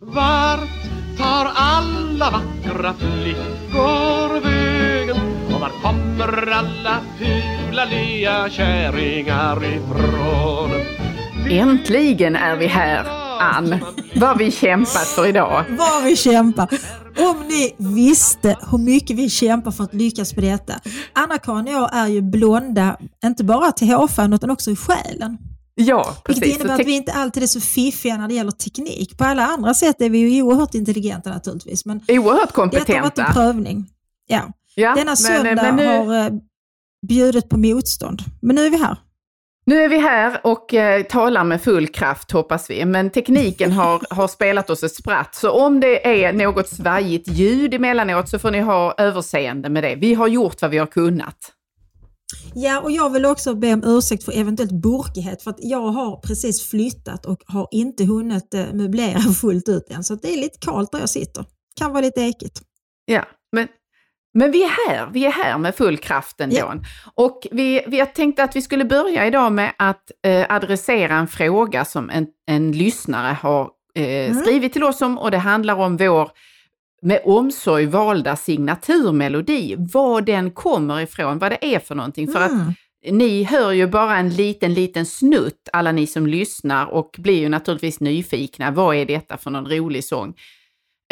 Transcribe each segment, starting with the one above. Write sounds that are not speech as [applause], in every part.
Vart tar alla vackra flickor vägen? Och var kommer alla fula lya kärringar ifrån? Äntligen är vi här, Ann. Vad vi kämpat för idag. Vad vi kämpar. Om ni visste hur mycket vi kämpar för att lyckas med detta. Anna-Karin och jag är ju blonda, inte bara till hårfärgen utan också i själen. Ja, precis. Vilket innebär att vi inte alltid är så fiffiga när det gäller teknik. På alla andra sätt är vi ju oerhört intelligenta naturligtvis. Men Oerhört kompetenta. detta har varit en prövning. Ja. Ja, Denna men- söndag men nu- har eh, bjudit på motstånd. Men nu är vi här. Nu är vi här och eh, talar med full kraft hoppas vi, men tekniken har, [laughs] har spelat oss ett spratt. Så om det är något svajigt ljud emellanåt så får ni ha överseende med det. Vi har gjort vad vi har kunnat. Ja, och jag vill också be om ursäkt för eventuellt burkighet för att jag har precis flyttat och har inte hunnit eh, möblera [laughs] fullt ut än. Så det är lite kallt där jag sitter. Kan vara lite ekigt. Ja, men, men vi är här. Vi är här med full kraft ändå. Ja. Och vi, vi har tänkt att vi skulle börja idag med att eh, adressera en fråga som en, en lyssnare har eh, Mm. skrivit till oss om och det handlar om vår med omsorg valda signaturmelodi, var den kommer ifrån, vad det är för någonting. För att Mm. ni hör ju bara en liten, liten snutt, alla ni som lyssnar, och blir ju naturligtvis nyfikna. Vad är detta för någon rolig sång?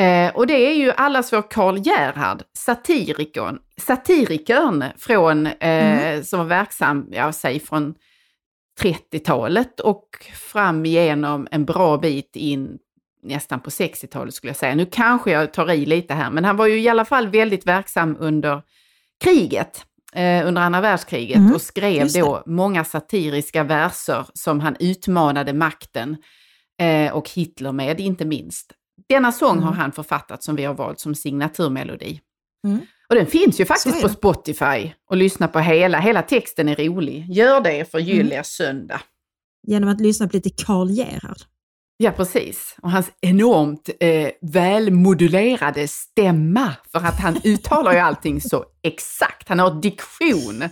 Eh, och det är ju allas vår Karl Gerhard, satirikern, satirikern från, eh, som var verksam, jag säger från 30-talet och fram igenom en bra bit in nästan på 60-talet skulle jag säga. Nu kanske jag tar i lite här, men han var ju i alla fall väldigt verksam under kriget, eh, under andra världskriget Mm, och skrev då många satiriska verser som han utmanade makten eh, och Hitler med, inte minst. Denna sång har Mm. han författat som vi har valt som signaturmelodi. Mm. Och den finns ju faktiskt på. Spotify och lyssna på hela. Hela texten är rolig. Gör det för Mm. Julias söndag. Genom att lyssna på lite Karl Gerhard. Ja, precis. Och hans enormt eh, välmodulerade stämma, för att han uttalar ju allting så exakt. Han har diktion.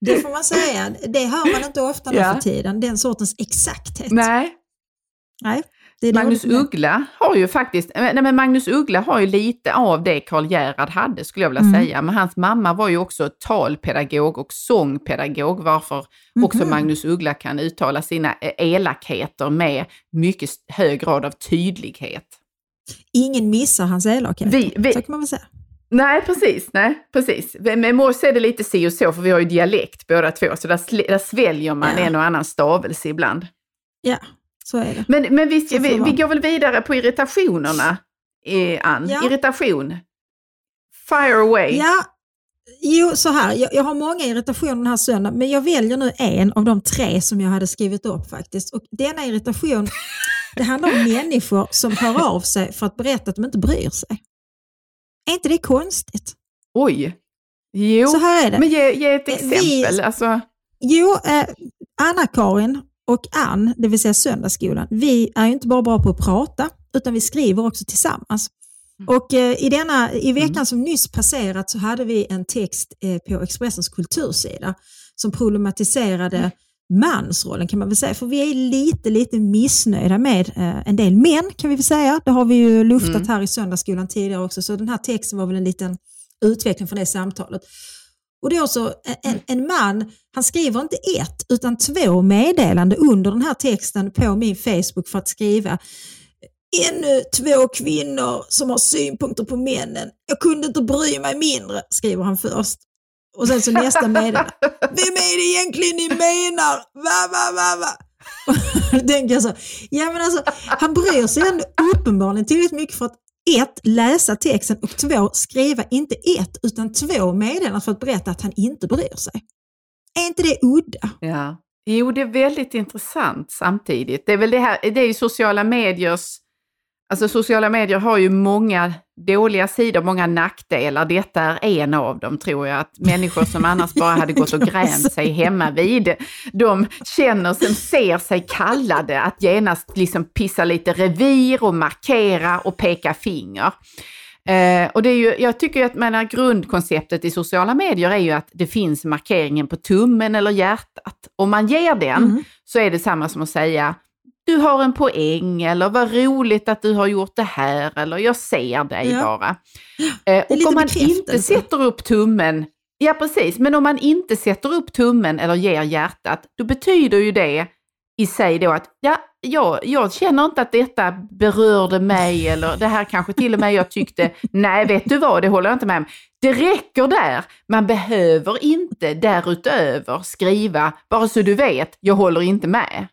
Det får man säga. Det hör man inte ofta nu Ja. för tiden. Den sortens exakthet. Nej, Nej, det Magnus. Uggla har ju faktiskt, eh, nej men Magnus Uggla har ju lite av det Karl Gerhard hade skulle jag vilja Mm. säga. Men hans mamma var ju också talpedagog och sångpedagog varför också Mhm. Magnus Uggla kan uttala sina eh, elakheter med mycket hög grad av tydlighet. Ingen missar hans elakhet. Vi- vi- Så kan man väl säga. Nej, precis. Nej, precis. Med Morse är det lite si och så, för vi har ju dialekt båda två, så där, där sväljer man Ja. en och annan stavelse ibland. Ja, så är det. Men, men visst, vi, vi går väl vidare på irritationerna, eh, Ann? Ja. Irritation. Fire away. Ja, jo så här. Jag, jag har många irritationer den här söndagen, men jag väljer nu en av de tre som jag hade skrivit upp faktiskt. Och denna irritation, [laughs] det handlar om människor som hör av sig för att berätta att de inte bryr sig. Är inte det konstigt? Oj. Jo, Så här är det. men ge, ge ett Eh, exempel. vi- Alltså, Jo, eh, Anna-Karin och Ann, det vill säga söndagsskolan, vi är inte bara bra på att prata, utan vi skriver också tillsammans. Och eh, i, denna, i veckan som nyss passerat så hade vi en text eh, på Expressens kultursida som problematiserade mansrollen kan man väl säga. För vi är lite, lite missnöjda med eh, en del män kan vi väl säga. Det har vi ju luftat Mm. här i söndagsskolan tidigare också. Så den här texten var väl en liten utveckling från det samtalet. Och då så, en, en man, han skriver inte ett utan två meddelande under den här texten på min Facebook för att skriva Ännu två kvinnor som har synpunkter på männen. Jag kunde inte bry mig mindre, skriver han först. Och sen så nästa meddelande. [laughs] Vem är det egentligen ni menar? Va, va, va, va? Och [laughs] då tänker jag så, ja men alltså, han bryr sig ändå uppenbarligen tillräckligt mycket för att ett, läsa texten och två, skriva inte ett utan två meddelanden för att berätta att han inte bryr sig. Är inte det udda? ja. Jo, det är väldigt intressant samtidigt. Det är väl det här, det är ju sociala mediers Alltså sociala medier har ju många dåliga sidor, många nackdelar. Detta är en av dem tror jag. Att människor som annars bara hade gått och grämt sig hemma vid, de känner sig, ser sig kallade att genast liksom pissa lite revir och markera och peka finger. Eh, och det är ju, jag tycker att menar, grundkonceptet i sociala medier är ju att det finns markeringen på tummen eller hjärtat. Om man ger den Mm. så är det samma som att säga du har en poäng eller vad roligt att du har gjort det här eller jag ser dig Ja. bara. [gasps] Eh, och om man inte sätter upp tummen, ja precis, men om man inte sätter upp tummen eller ger hjärtat, då betyder ju det i sig då att ja, jag, jag känner inte att detta berörde mig eller det här kanske till och med jag tyckte, [laughs] nej vet du vad, det håller jag inte med om. Det räcker där, man behöver inte därutöver skriva, bara så du vet, jag håller inte med.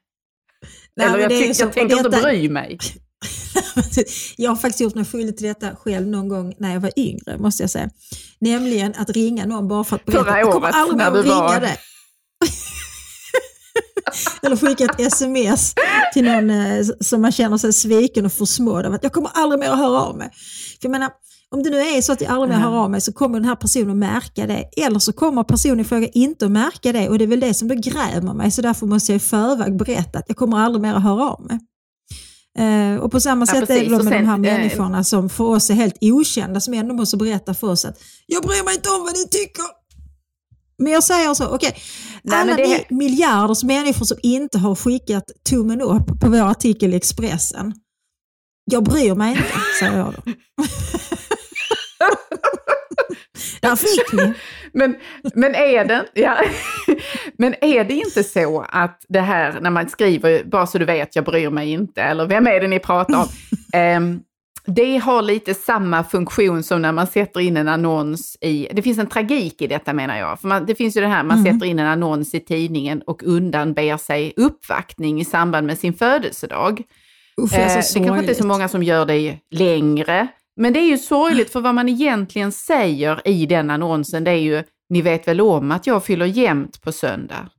Nej, eller jag, så, jag tänker och inte detta- bry mig. [laughs] jag har faktiskt gjort mig skyldig till detta själv någon gång när jag var yngre, måste jag säga. Nämligen att ringa någon bara för att berätta. Förra jag kommer året, aldrig när du ringa var- dig. [laughs] Eller skicka ett sms till någon eh, som man känner sig sviken och försmådd av att jag kommer aldrig mer att höra av mig. För jag menar, om det nu är så att jag aldrig mer hör av mig så kommer den här personen att märka det. Eller så kommer personen i fråga inte att märka det och det är väl det som då grämer mig. Så därför måste jag i förväg berätta att jag kommer aldrig mer att höra av mig. Eh, och på samma Ja, sätt är precis. det då Och med sen, de här eh, människorna som för oss är helt okända som ändå måste berätta för oss att jag bryr mig inte om vad ni tycker. Men jag säger så, okej, Nej, alla det- de miljarders människor som inte har skickat tummen upp på vår artikel i Expressen. Jag bryr mig inte, säger jag då. [laughs] Där fick ni. [laughs] Men, men, är det, ja, [laughs] men är det inte så att det här när man skriver, bara så du vet, jag bryr mig inte, eller vem är det ni pratar om? [laughs] Ehm, det har lite samma funktion som när man sätter in en annons i, det finns en tragik i detta menar jag. För man, det finns ju det här, man Mm. sätter in en annons i tidningen och undanber sig uppvaktning i samband med sin födelsedag. Usch, Eh, jag är det kanske inte är så många som gör det längre. Men det är ju sorgligt för vad man egentligen säger i den annonsen det är ju, ni vet väl om att jag fyller jämnt på söndag.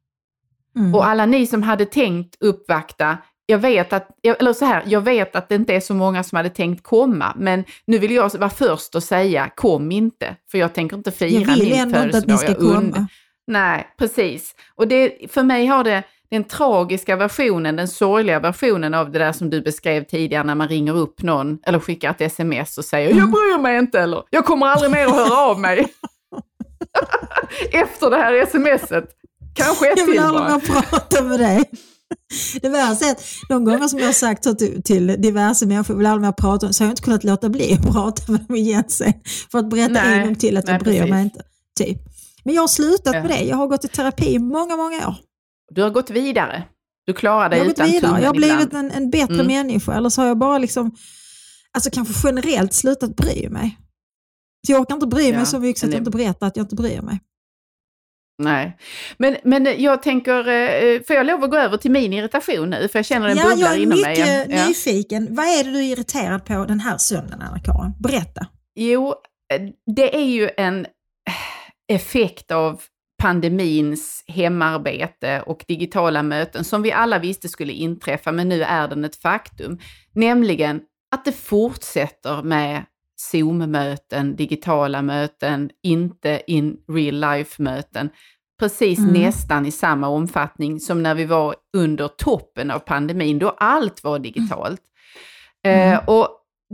Mm. Och alla ni som hade tänkt uppvakta, jag vet att, eller så här, jag vet att det inte är så många som hade tänkt komma, men nu vill jag vara först och säga, kom inte, för jag tänker inte fira jag vill min ändå inte att ni födelsedag. ska und- komma. Nej, precis. Och det, för mig har det den tragiska versionen, den sorgliga versionen av det där som du beskrev tidigare när man ringer upp någon eller skickar ett sms och säger Mm. jag bryr mig inte eller jag kommer aldrig mer att höra av mig. [laughs] Efter det här smset. Kanske ett Jag vill till aldrig bara. mer prata med dig. Det värsta är att de gånger som jag har sagt så till, till diverse människor, jag vill aldrig mer prata om, så har jag inte kunnat låta bli att prata med dem igen sen. För att berätta Nej, en gång till att jag bryr precis. mig inte. Typ. Men jag har slutat Ja. med det. Jag har gått i terapi i många, många år. Du har gått vidare. Du klarar dig Jag utan vidare. tummen Jag har blivit ibland. en, en bättre Mm. människa. Eller så har jag bara liksom, alltså kanske generellt slutat bry mig. Så jag orkar inte bry mig Ja, så mycket så att jag inte berättar att jag inte bryr mig. Nej. Men, men jag tänker, eh, får jag lov att gå över till min irritation nu? För jag känner den Ja, bubblar jag är inom mig. mycket Ja. nyfiken. Vad är det du är irriterad på den här söndagen, Anna-Karin? Berätta. Jo, eh, det är ju en eh, effekt av pandemins hemarbete och digitala möten som vi alla visste skulle inträffa, men nu är den ett faktum. Nämligen att det fortsätter med Zoom-möten, digitala möten, inte in real life-möten. Precis Mm. nästan i samma omfattning som när vi var under toppen av pandemin, då allt var digitalt. Mm. Eh, och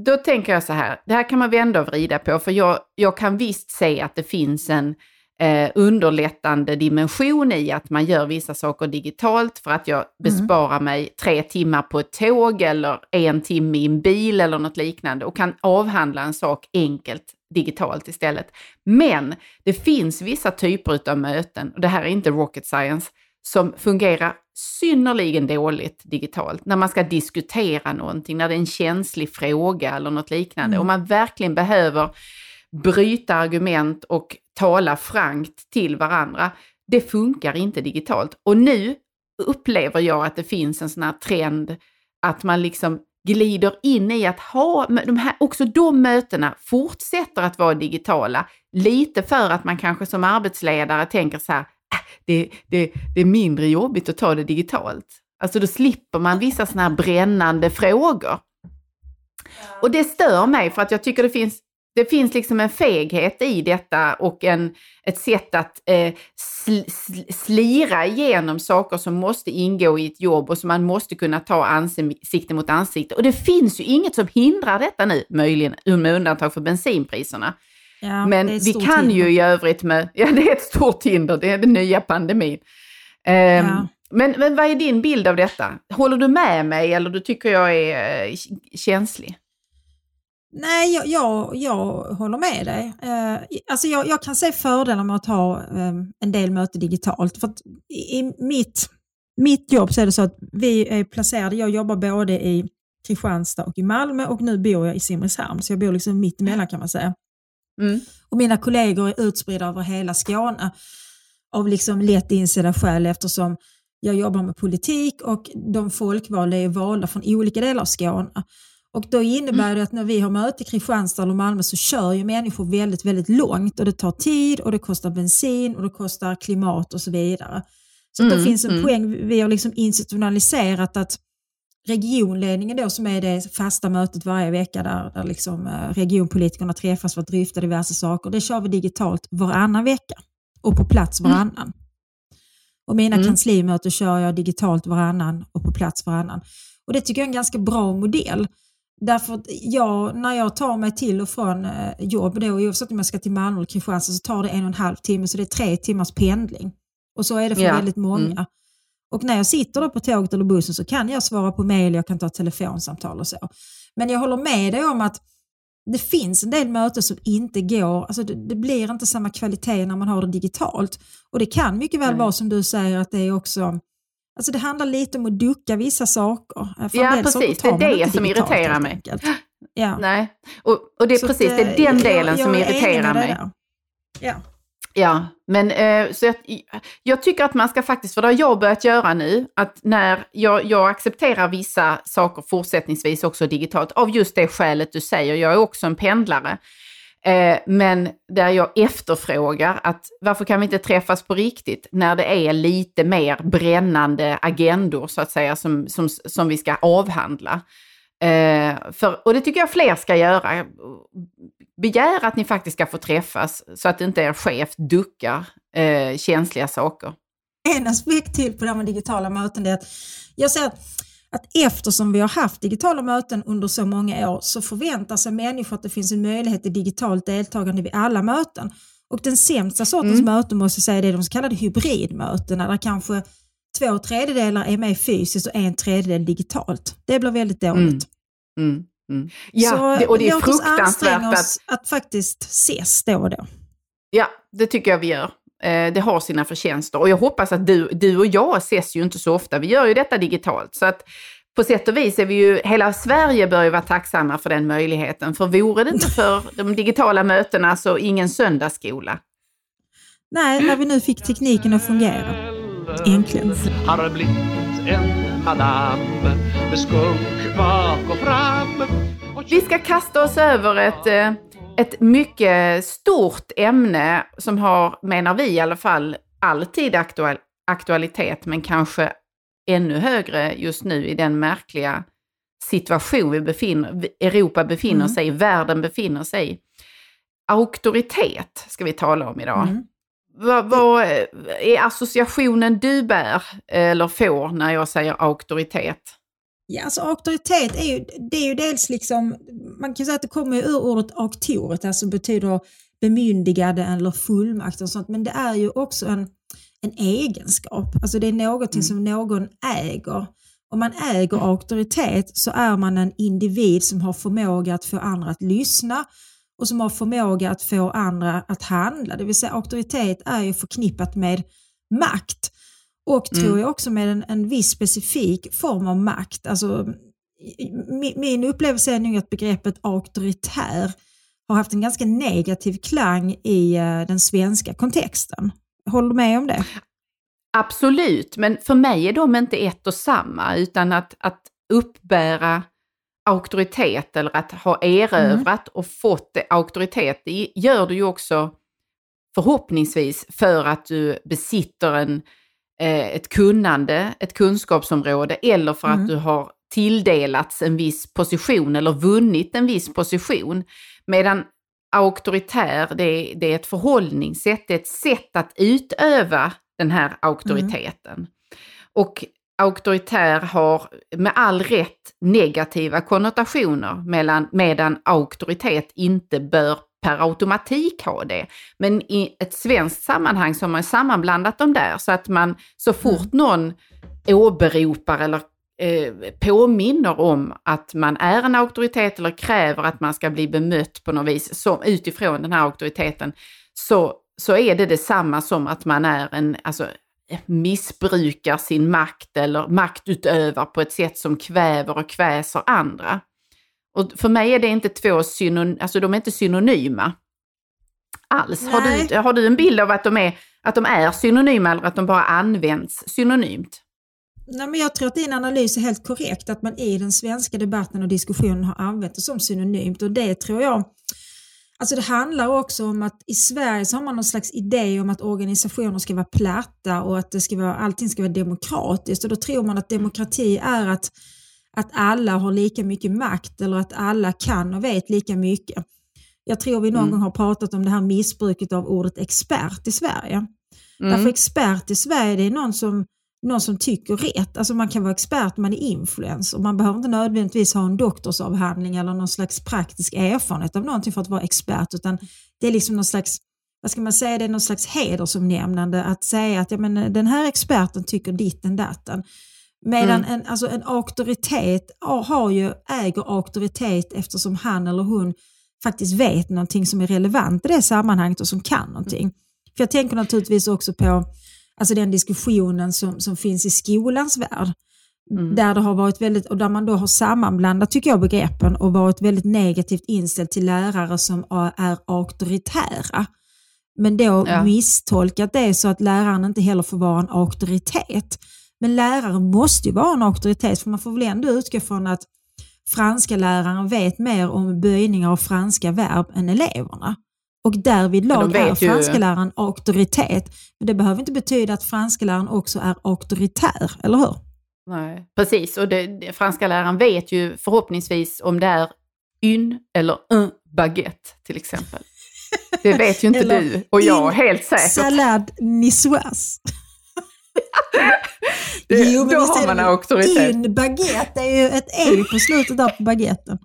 då tänker jag så här, det här kan man vända och vrida på, för jag, jag kan visst se att det finns en eh, underlättande dimension i att man gör vissa saker digitalt för att jag besparar mig tre timmar på ett tåg eller en timme i en bil eller något liknande och kan avhandla en sak enkelt digitalt istället. Men det finns vissa typer av möten, och det här är inte rocket science, som fungerar synnerligen dåligt digitalt. När man ska diskutera någonting, när det är en känslig fråga eller något liknande. Mm. Och man verkligen behöver bryta argument och tala frankt till varandra. Det funkar inte digitalt. Och nu upplever jag att det finns en sån här trend att man liksom glider in i att ha de här, också de mötena fortsätter att vara digitala. Lite för att man kanske som arbetsledare tänker så här, "Äh, det, det, det är mindre jobbigt att ta det digitalt. Alltså då slipper man vissa sådana här brännande frågor. Och det stör mig för att jag tycker det finns, det finns liksom en feghet i detta och en, ett sätt att eh, sl, sl, slira igenom saker som måste ingå i ett jobb och som man måste kunna ta ansikte mot ansikte. Och det finns ju inget som hindrar detta nu, möjligen med undantag för bensinpriserna. Ja, Men vi kan hinder. ju i övrigt med, [laughs] ja det är ett stort hinder, det är den nya pandemin. Ehm, Ja. Men, men vad är din bild av detta? Håller du med mig eller du tycker jag är eh, känslig? Nej, jag, jag, jag håller med dig. Eh, alltså jag, jag, kan se fördelar med att ha eh, en del möten digitalt. För I mitt, mitt jobb så är det så att vi är placerade, jag jobbar både i Kristianstad och i Malmö och nu bor jag i Simrishamn, så jag bor liksom mitt emellan kan man säga. Mm. Och mina kollegor är utspridda över hela Skåne av liksom lätt insedda skäl eftersom jag jobbar med politik och de folkvalda är valda från olika delar av Skåne. Och då innebär det att när vi har möte i Kristianstad eller Malmö så kör ju människor väldigt, väldigt långt och det tar tid och det kostar bensin och det kostar klimat och så vidare. Så mm, det finns en mm. poäng, vi har liksom institutionaliserat att regionledningen då som är det fasta mötet varje vecka där, där liksom eh, regionpolitikerna träffas för att dryfta diverse saker. Det kör vi digitalt varannan vecka och på plats mm. varannan. Mm. Och mina mm. kanslimöten kör jag digitalt varannan och på plats varannan. Och det tycker jag är en ganska bra modell. Därför att jag, när jag tar mig till och från eh, jobb, då, oavsett om jag ska till Malmö eller Kristianstad, så tar det en och en halv timme, så det är tre timmars pendling. Och så är det för ja. väldigt många. Mm. Och när jag sitter då på tåget eller bussen så kan jag svara på mail, jag kan ta telefonsamtal och så. Men jag håller med dig om att det finns en del möten som inte går, alltså det, det blir inte samma kvalitet när man har det digitalt. Och det kan mycket väl mm. vara som du säger att det är också Alltså det handlar lite om att ducka vissa saker. För ja, precis. Det är det som irriterar mig. [laughs] Ja. Nej. Och, och det är så precis det är den delen jag, jag som irriterar mig. Ja. Ja, men eh, så jag, jag, tycker att man ska faktiskt, för det har jag börjat göra nu, att när jag, jag accepterar vissa saker fortsättningsvis också digitalt, av just det skälet du säger, jag är också en pendlare. Eh, men där jag efterfrågar att varför kan vi inte träffas på riktigt när det är lite mer brännande agendor så att säga som, som, som vi ska avhandla. Eh, för, och det tycker jag fler ska göra. Begär att ni faktiskt ska få träffas så att inte er chef duckar eh, känsliga saker. En aspekt till på det här med digitala möten är att jag ser att att eftersom vi har haft digitala möten under så många år så förväntar sig människor att det finns en möjlighet till digitalt deltagande vid alla möten. Och den sämsta sortens mm. möten måste jag säga det är de så kallade hybridmöten där kanske två tredjedelar är med fysiskt och en tredjedel digitalt. Det blir väldigt dåligt. Mm. Mm. Mm. Ja, så det, och det är fruktansvärt oss att... att faktiskt ses då och då. Ja, det tycker jag vi gör. Eh, det har sina förtjänster och jag hoppas att du, du och jag ses ju inte så ofta. Vi gör ju detta digitalt. Så att på sätt och vis är vi ju, hela Sverige bör ju vara tacksamma för den möjligheten. För vore det inte för [laughs] de digitala mötena så ingen söndagsskola. Nej, när vi nu fick tekniken att fungera. Äntligen. Har blivit en madam med skunk bak och fram. Vi ska kasta oss över ett eh, ett mycket stort ämne som har, menar vi i alla fall, alltid aktuell, aktualitet, men kanske ännu högre just nu i den märkliga situation vi befinner, Europa befinner mm. sig i, världen befinner sig i. Auktoritet ska vi tala om idag. Mm. Vad, vad är associationen du bär eller får när jag säger auktoritet? Ja, alltså auktoritet är ju, det är ju dels liksom, man kan säga att det kommer ur ordet auktoret, alltså betyder bemyndigade eller fullmakt och sånt, men det är ju också en, en egenskap. Alltså det är någonting mm. som någon äger. Om man äger mm. auktoritet så är man en individ som har förmåga att få andra att lyssna och som har förmåga att få andra att handla. Det vill säga auktoritet är ju förknippat med makt. Och mm. tror jag också med en, en viss specifik form av makt. Alltså, min, upplevelse är nog att begreppet auktoritär har haft en ganska negativ klang i uh, den svenska kontexten. Håller du med om det? Absolut, men för mig är de inte ett och samma, utan att, att uppbära auktoritet eller att ha erövrat mm. och fått auktoritet, det gör du ju också förhoppningsvis för att du besitter en Eh, ett kunnande, ett kunskapsområde eller för mm. att du har tilldelats en viss position eller vunnit en viss position. Medan auktoritär, det är, det är ett förhållningssätt, det är ett sätt att utöva den här auktoriteten. Mm. Och auktoritär har med all rätt negativa konnotationer medan, medan auktoritet inte bör per automatik ha det. Men i ett svenskt sammanhang så har man sammanblandat dem där så att man så fort mm. någon åberopar eller eh, påminner om att man är en auktoritet eller kräver att man ska bli bemött på något vis som, utifrån den här auktoriteten, så, så är det detsamma som att man är en, alltså, missbrukar sin makt eller maktutövar på ett sätt som kväver och kväser andra. Och för mig är det inte två synon, alltså de är inte synonyma alls. Har du, har du en bild av att de, är, att de är synonyma eller att de bara används synonymt? Nej, men jag tror att din analys är helt korrekt, att man i den svenska debatten och diskussionen har använt det som synonymt och det tror jag Alltså det handlar också om att i Sverige så har man någon slags idé om att organisationer ska vara platta och att det ska vara, allting ska vara demokratiskt och då tror man att demokrati är att, att alla har lika mycket makt eller att alla kan och vet lika mycket. Jag tror vi någon mm. gång har pratat om det här missbruket av ordet expert i Sverige. Mm. Därför expert i Sverige det är någon som någon som tycker rätt. Alltså man kan vara expert, man är influencer. Man behöver inte nödvändigtvis ha en doktorsavhandling eller någon slags praktisk erfarenhet av någonting för att vara expert, utan det är liksom någon slags vad ska man säga, det är någon slags hedersomnämnande att säga att ja, men, den här experten tycker ditten datten. Medan mm. en, alltså en auktoritet har ju, äger auktoritet eftersom han eller hon faktiskt vet någonting som är relevant i det sammanhanget och som kan någonting. För jag tänker naturligtvis också på alltså den diskussionen som, som finns i skolans värld. Mm. Där det har varit väldigt, och där man då har sammanblandat tycker jag begreppen och varit väldigt negativt inställd till lärare som är auktoritära. Men då ja. misstolkat det så att läraren inte heller får vara en auktoritet. Men läraren måste ju vara en auktoritet för man får väl ändå utgå från att franska läraren vet mer om böjningar av franska verb än eleverna. Och därvidlag är franskläraren ju... auktoritet. Men det behöver inte betyda att franskläraren också är auktoritär, eller hur? Nej, precis. Och det, det, franska läraren vet ju förhoppningsvis om det är une eller un baguette till exempel. Det vet ju [laughs] inte du och jag helt säkert. Salad niçoise. [laughs] det, jo, men då har man auktoritet. In baguette, det är ju ett E på slutet där på baguetten.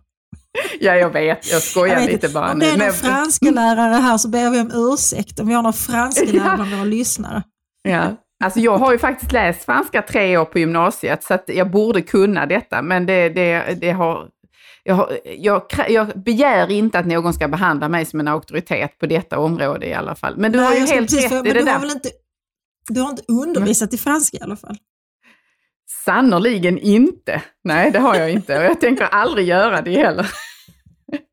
[laughs] Ja, jag vet. Jag skojar jag lite bara Om det är någon franska lärare här så ber vi om ursäkt om vi har några franska [laughs] lärare bland våra lyssnare. Ja. Alltså jag har ju faktiskt läst franska tre år på gymnasiet så att jag borde kunna detta men det, det, det har jag, jag, jag, begär inte att någon ska behandla mig som en auktoritet på detta område i alla fall. Men du Nej, har ju helt rätt i det där. Inte, du har inte undervisat i franska i alla fall? Sannerligen inte. Nej, det har jag inte och jag tänker aldrig göra det heller.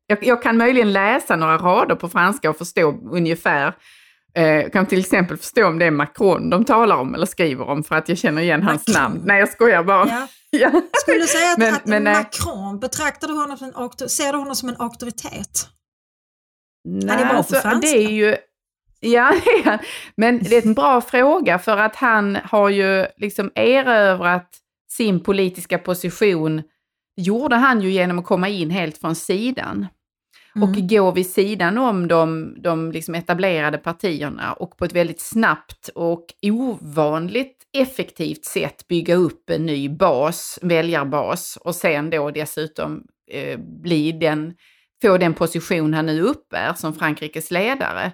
Jag, jag, kan möjligen läsa några rader på franska och förstå ungefär. Eh, jag kan till exempel förstå om det är Macron de talar om eller skriver om för att jag känner igen hans Macron. namn. Nej, jag skojar bara. Ja. [laughs] ja. Skulle du säga att, men, att men, Macron, betraktar du honom som en, ser du honom som en auktoritet? Nej, det, alltså, det är ju Ja, [laughs] men det är en bra fråga för att han har ju liksom erövrat sin politiska position, gjorde han ju genom att komma in helt från sidan. Mm. Och gå vid sidan om de, de liksom etablerade partierna och på ett väldigt snabbt och ovanligt effektivt sätt bygga upp en ny bas, väljarbas och sen då dessutom eh, bli den, få den position han nu uppbär som Frankrikes ledare.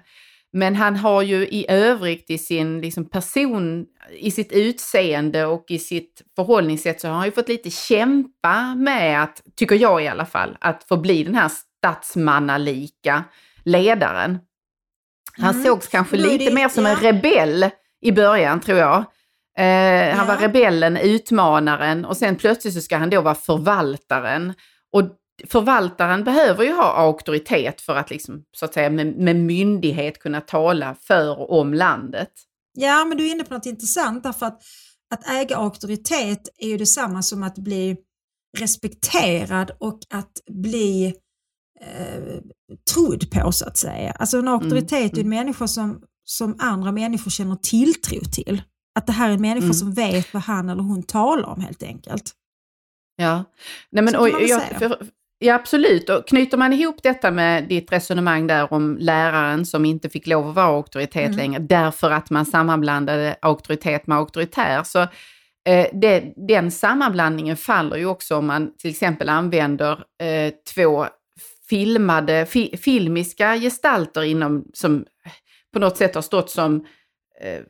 Men han har ju i övrigt i sin liksom, person, i sitt utseende och i sitt förhållningssätt så har han ju fått lite kämpa med att, tycker jag i alla fall, att få bli den här statsmannalika ledaren. Han mm. sågs kanske lite mer som ja. en rebell i början tror jag. Eh, han ja. var rebellen, utmanaren och sen plötsligt så ska han då vara förvaltaren. Och förvaltaren behöver ju ha auktoritet för att liksom, så att säga, med, med myndighet kunna tala för och om landet. Ja, men du är inne på något intressant därför att, att äga auktoritet är ju detsamma som att bli respekterad och att bli eh, trodd på så att säga. Alltså en auktoritet mm. är en mm. människa som, som andra människor känner tilltro till. Att det här är en människa mm. som vet vad han eller hon talar om helt enkelt. Ja, Nej, men, och, jag, för, Ja, absolut. Och knyter man ihop detta med ditt resonemang där om läraren som inte fick lov att vara auktoritet mm. längre, därför att man sammanblandade auktoritet med auktoritär, så eh, det, den sammanblandningen faller ju också om man till exempel använder eh, två filmade, fi, filmiska gestalter inom, som på något sätt har stått som eh,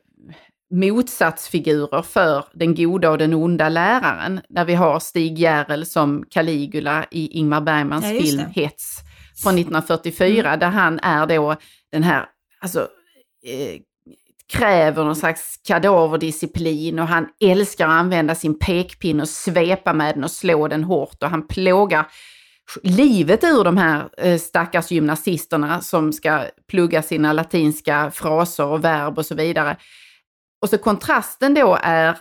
motsatsfigurer för den goda och den onda läraren. Där vi har Stig Järrel som Caligula i Ingmar Bergmans Ja, film. Hets från 1944, Mm. där han är då den här, alltså eh, kräver någon slags kadaverdisciplin och han älskar att använda sin pekpinne och svepa med den och slå den hårt och han plågar livet ur de här eh, stackars gymnasisterna som ska plugga sina latinska fraser och verb och så vidare. Och så kontrasten då är,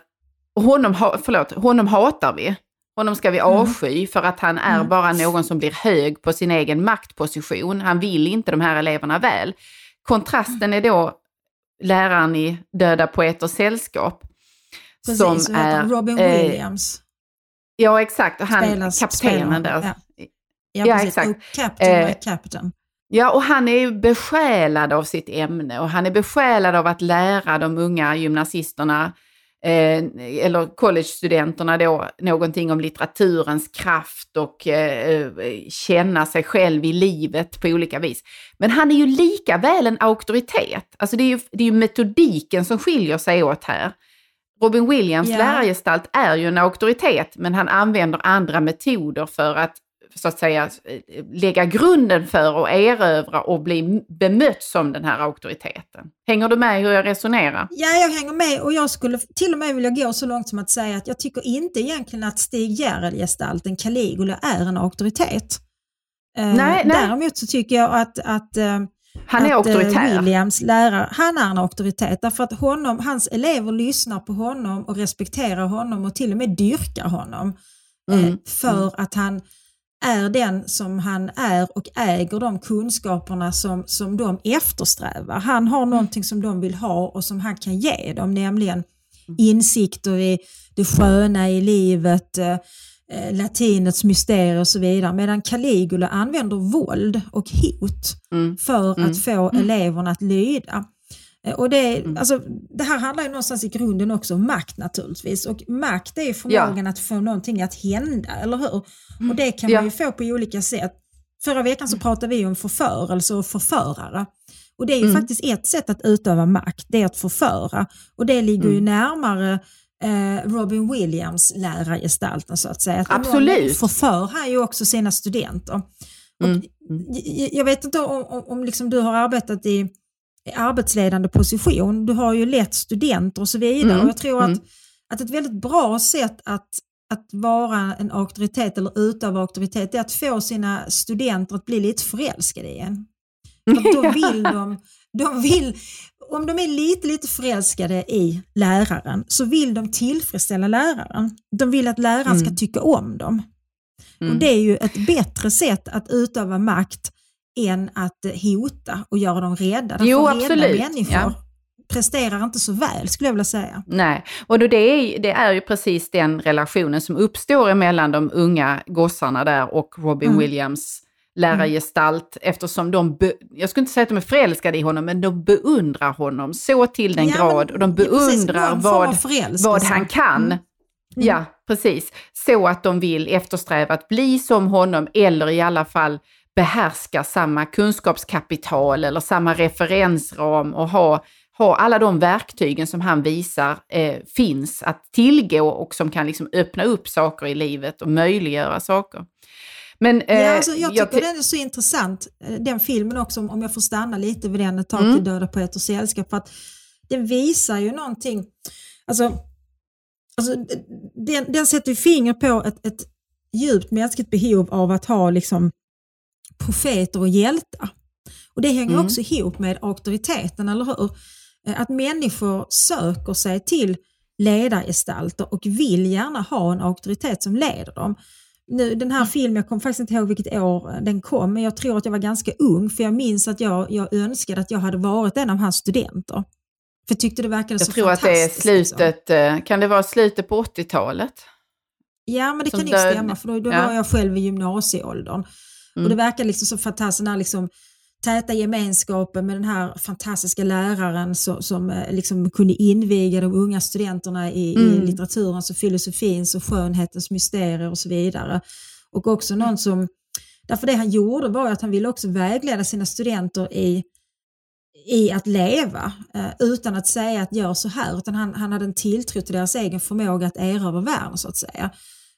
honom, ha, förlåt, honom hatar vi. Honom ska vi Mm. avsky för att han är Mm. bara någon som blir hög på sin egen maktposition. Han vill inte de här eleverna väl. Kontrasten är då läraren i Döda poeters sällskap. Precis, som är, Robin eh, Williams. Ja, exakt. Och han, Spelas- kaptenen där. Ja, Ja, precis. exakt. Captain, Eh, captain. Ja, och han är ju besjälad av sitt ämne och han är besjälad av att lära de unga gymnasisterna eh, eller collegestudenterna då någonting om litteraturens kraft och eh, känna sig själv i livet på olika vis. Men han är ju lika väl en auktoritet. Alltså det är ju, det är ju metodiken som skiljer sig åt här. Robin Williams Ja. lärargestalt är ju en auktoritet, men han använder andra metoder för att så att säga lägga grunden för att erövra och bli bemött som den här auktoriteten. Hänger du med hur jag resonerar? Ja, jag hänger med och jag skulle till och med vilja gå så långt som att säga att jag tycker inte egentligen att Stig Järrel-gestalten Caligula är en auktoritet. Eh, Nej, nej. Däremot så tycker jag att, att, eh, Han är att eh, auktoritär. Williams lärare, han är en auktoritet därför att honom, hans elever lyssnar på honom och respekterar honom och till och med dyrkar honom. eh, Mm. För att han är den som han är och äger de kunskaperna som, som de eftersträvar. Han har någonting som de vill ha och som han kan ge dem, nämligen insikter i det sköna i livet, eh, latinets mysterier och så vidare. Medan Caligula använder våld och hot Mm. för Mm. att få eleverna att lyda. Eh, Och det, Mm. alltså, det här handlar ju någonstans i grunden också om makt naturligtvis. Och makt är ju förmågan att få någonting att hända, eller hur? Och det kan Ja. man ju få på olika sätt. Förra veckan så pratade vi om förförelse och förförare. Och det är ju Mm. faktiskt ett sätt att utöva makt, det är att förföra. Och det ligger ju Mm. närmare eh, Robin Williams lärargestalten så att säga. Att Absolut. förför han ju också sina studenter. Och Mm. jag- vet inte om, om, om liksom du har arbetat i arbetsledande position. Du har ju lett studenter och så vidare. Mm, Och jag tror att, mm. att ett väldigt bra sätt att, att vara en auktoritet eller utöva auktoritet är att få sina studenter att bli lite förälskade i en. För [laughs] då vill de, de vill, om de är lite, lite förälskade i läraren så vill de tillfredsställa läraren. De vill att läraren ska Mm. tycka om dem. Mm. Och Det är ju ett bättre sätt att utöva makt än att hota och göra dem rädda. Jo, Därför rädda absolut. människor Ja. presterar inte så väl skulle jag vilja säga. Nej, och då det, är, det är ju precis den relationen som uppstår mellan de unga gossarna där och Robin Mm. Williams lärargestalt eftersom de, be, jag skulle inte säga att de är förälskade i honom, men de beundrar honom så till den Ja, grad och de ja, precis, beundrar form av vad, vad han kan. Mm. Ja, precis. Så att de vill eftersträva att bli som honom eller i alla fall behärska samma kunskapskapital eller samma referensram och ha, ha alla de verktygen som han visar eh, finns att tillgå och som kan liksom öppna upp saker i livet och möjliggöra saker. Men, eh, Ja, alltså, jag tycker ty- den är så intressant, eh, den filmen också, om- jag får stanna lite vid den ett tag Mm. till Döda poeters sällskap, för att den visar ju någonting, alltså, alltså den, den sätter ju finger på ett, ett djupt mänskligt behov av att ha liksom profeter och hjältar. Och det hänger Mm. också ihop med auktoriteten, eller hur? Eh, Att människor söker sig till ledargestalter och vill gärna ha en auktoritet som leder dem. Nu, den här filmen, jag kommer faktiskt inte ihåg vilket år den kom, men jag tror att jag var ganska ung för jag minns att jag, jag önskade att jag hade varit en av hans studenter. För jag tyckte det verkade jag så tror att det är fantastiskt, liksom. slutet, eh, kan det vara slutet på 80-talet? Ja, men det som kan död- stämma för då, då Ja. var jag själv i gymnasieåldern. Och Mm. det verkar liksom den här liksom täta gemenskapen med den här fantastiska läraren så, som eh, liksom kunde inviga de unga studenterna i, i Mm. litteraturens och filosofins och skönhetens mysterier och så vidare. Och också någon som Därför det han gjorde var att han ville också vägleda sina studenter i, i att leva eh, utan att säga att gör så här, utan han, han hade en tilltro till deras egen förmåga att erövra världen så att säga.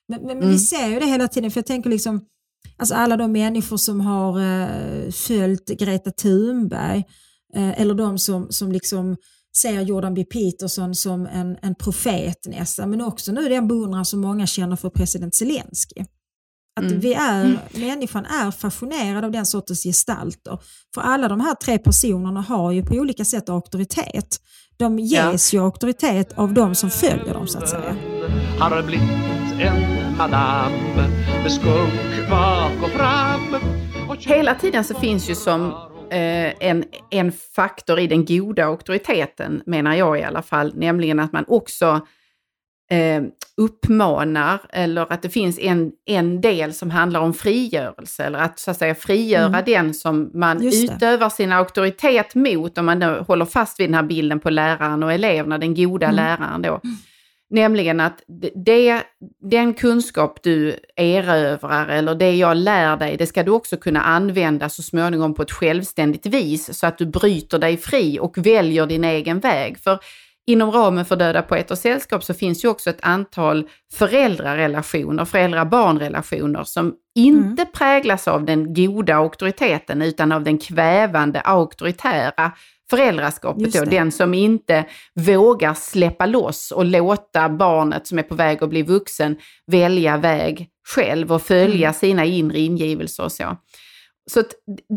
Men, men, men vi ser ju det hela tiden, för jag tänker liksom Alltså alla de människor som har eh, följt Greta Thunberg eh, eller de som, som liksom ser Jordan B Peterson som en, en profet nästan, men också nu den beundran som många känner för president Zelensky. Att mm. vi är, mm. människan är fascinerad av den sortens gestalter. För alla de här tre personerna har ju på olika sätt auktoritet. De ges ja. ju auktoritet av de som följer dem så att säga. Har blivit en madam med skunk bak och fram. Hela tiden så finns ju som Eh, en, en faktor i den goda auktoriteten, menar jag i alla fall, nämligen att man också eh, uppmanar eller att det finns en, en del som handlar om frigörelse eller att så att säga frigöra mm. den som man utövar sin auktoritet mot om man då håller fast vid den här bilden på läraren och eleverna, den goda mm. läraren då. Mm. Nämligen att det, den kunskap du erövrar eller det jag lär dig, det ska du också kunna använda så småningom på ett självständigt vis så att du bryter dig fri och väljer din egen väg. För inom ramen för Döda poeters sällskap så finns ju också ett antal föräldrarelationer, föräldrar-barnrelationer som inte mm. präglas av den goda auktoriteten utan av den kvävande auktoritära föräldraskapet då, den som inte vågar släppa loss och låta barnet som är på väg att bli vuxen välja väg själv och följa mm. sina inre ingivelser och så. Så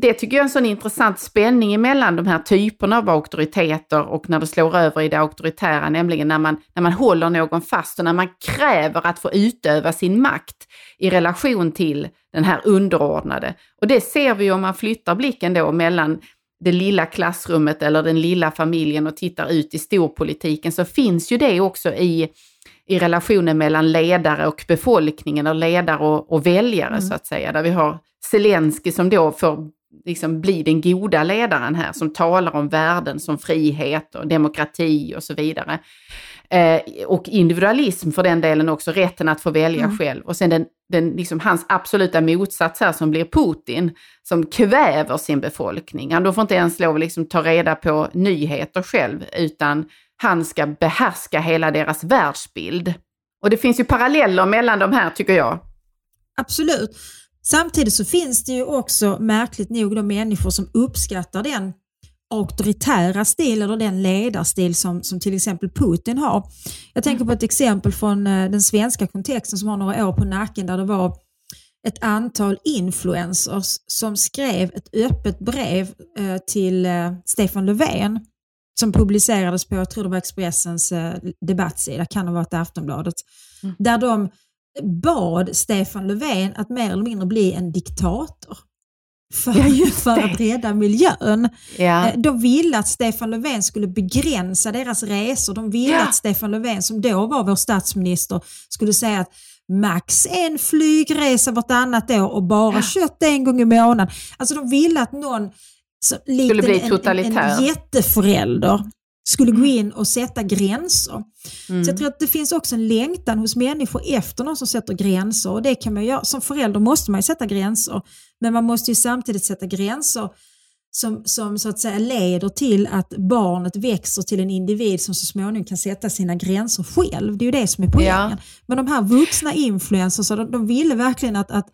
det tycker jag är en sån intressant spänning mellan de här typerna av auktoriteter och när det slår över i det auktoritära, nämligen när man, när man håller någon fast och när man kräver att få utöva sin makt i relation till den här underordnade. Och det ser vi om man flyttar blicken då mellan det lilla klassrummet eller den lilla familjen och tittar ut i storpolitiken så finns ju det också i, i relationen mellan ledare och befolkningen och ledare och, och väljare mm. så att säga. Där vi har Zelensky som då får liksom bli den goda ledaren här som talar om värden som frihet och demokrati och så vidare. Eh, och individualism för den delen också, rätten att få välja mm. själv. Och sen den, den, liksom hans absoluta motsats här som blir Putin, som kväver sin befolkning. Han får inte ens lov att liksom ta reda på nyheter själv, utan han ska behärska hela deras världsbild. Och det finns ju paralleller mellan de här tycker jag. Absolut. Samtidigt så finns det ju också märkligt nog de människor som uppskattar den auktoritära stil eller den ledarstil som, som till exempel Putin har. Jag tänker på ett exempel från eh, den svenska kontexten som har några år på nacken där det var ett antal influencers som skrev ett öppet brev eh, till eh, Stefan Löfven som publicerades på, jag tror det var Expressens debattsida, kan ha varit Aftonbladet, mm. där de bad Stefan Löfven att mer eller mindre bli en diktator för, ja, för att rädda miljön. Ja. Eh, de ville att Stefan Löfven skulle begränsa deras resor. De ville ja. att Stefan Löfven, som då var vår statsminister, skulle säga att max en flygresa vartannat år och bara ja. kött en gång i månaden. Alltså de ville att någon, så, skulle bli totalitär. En, en jätteförälder skulle gå mm. in och sätta gränser. Mm. Så jag tror att det finns också en längtan hos människor efter någon som sätter gränser och det kan man göra. Som förälder måste man sätta gränser, men man måste ju samtidigt sätta gränser som, som så att säga leder till att barnet växer till en individ som så småningom kan sätta sina gränser själv. Det är ju det som är poängen. Ja. Men de här vuxna influencers, de, de ville verkligen att, att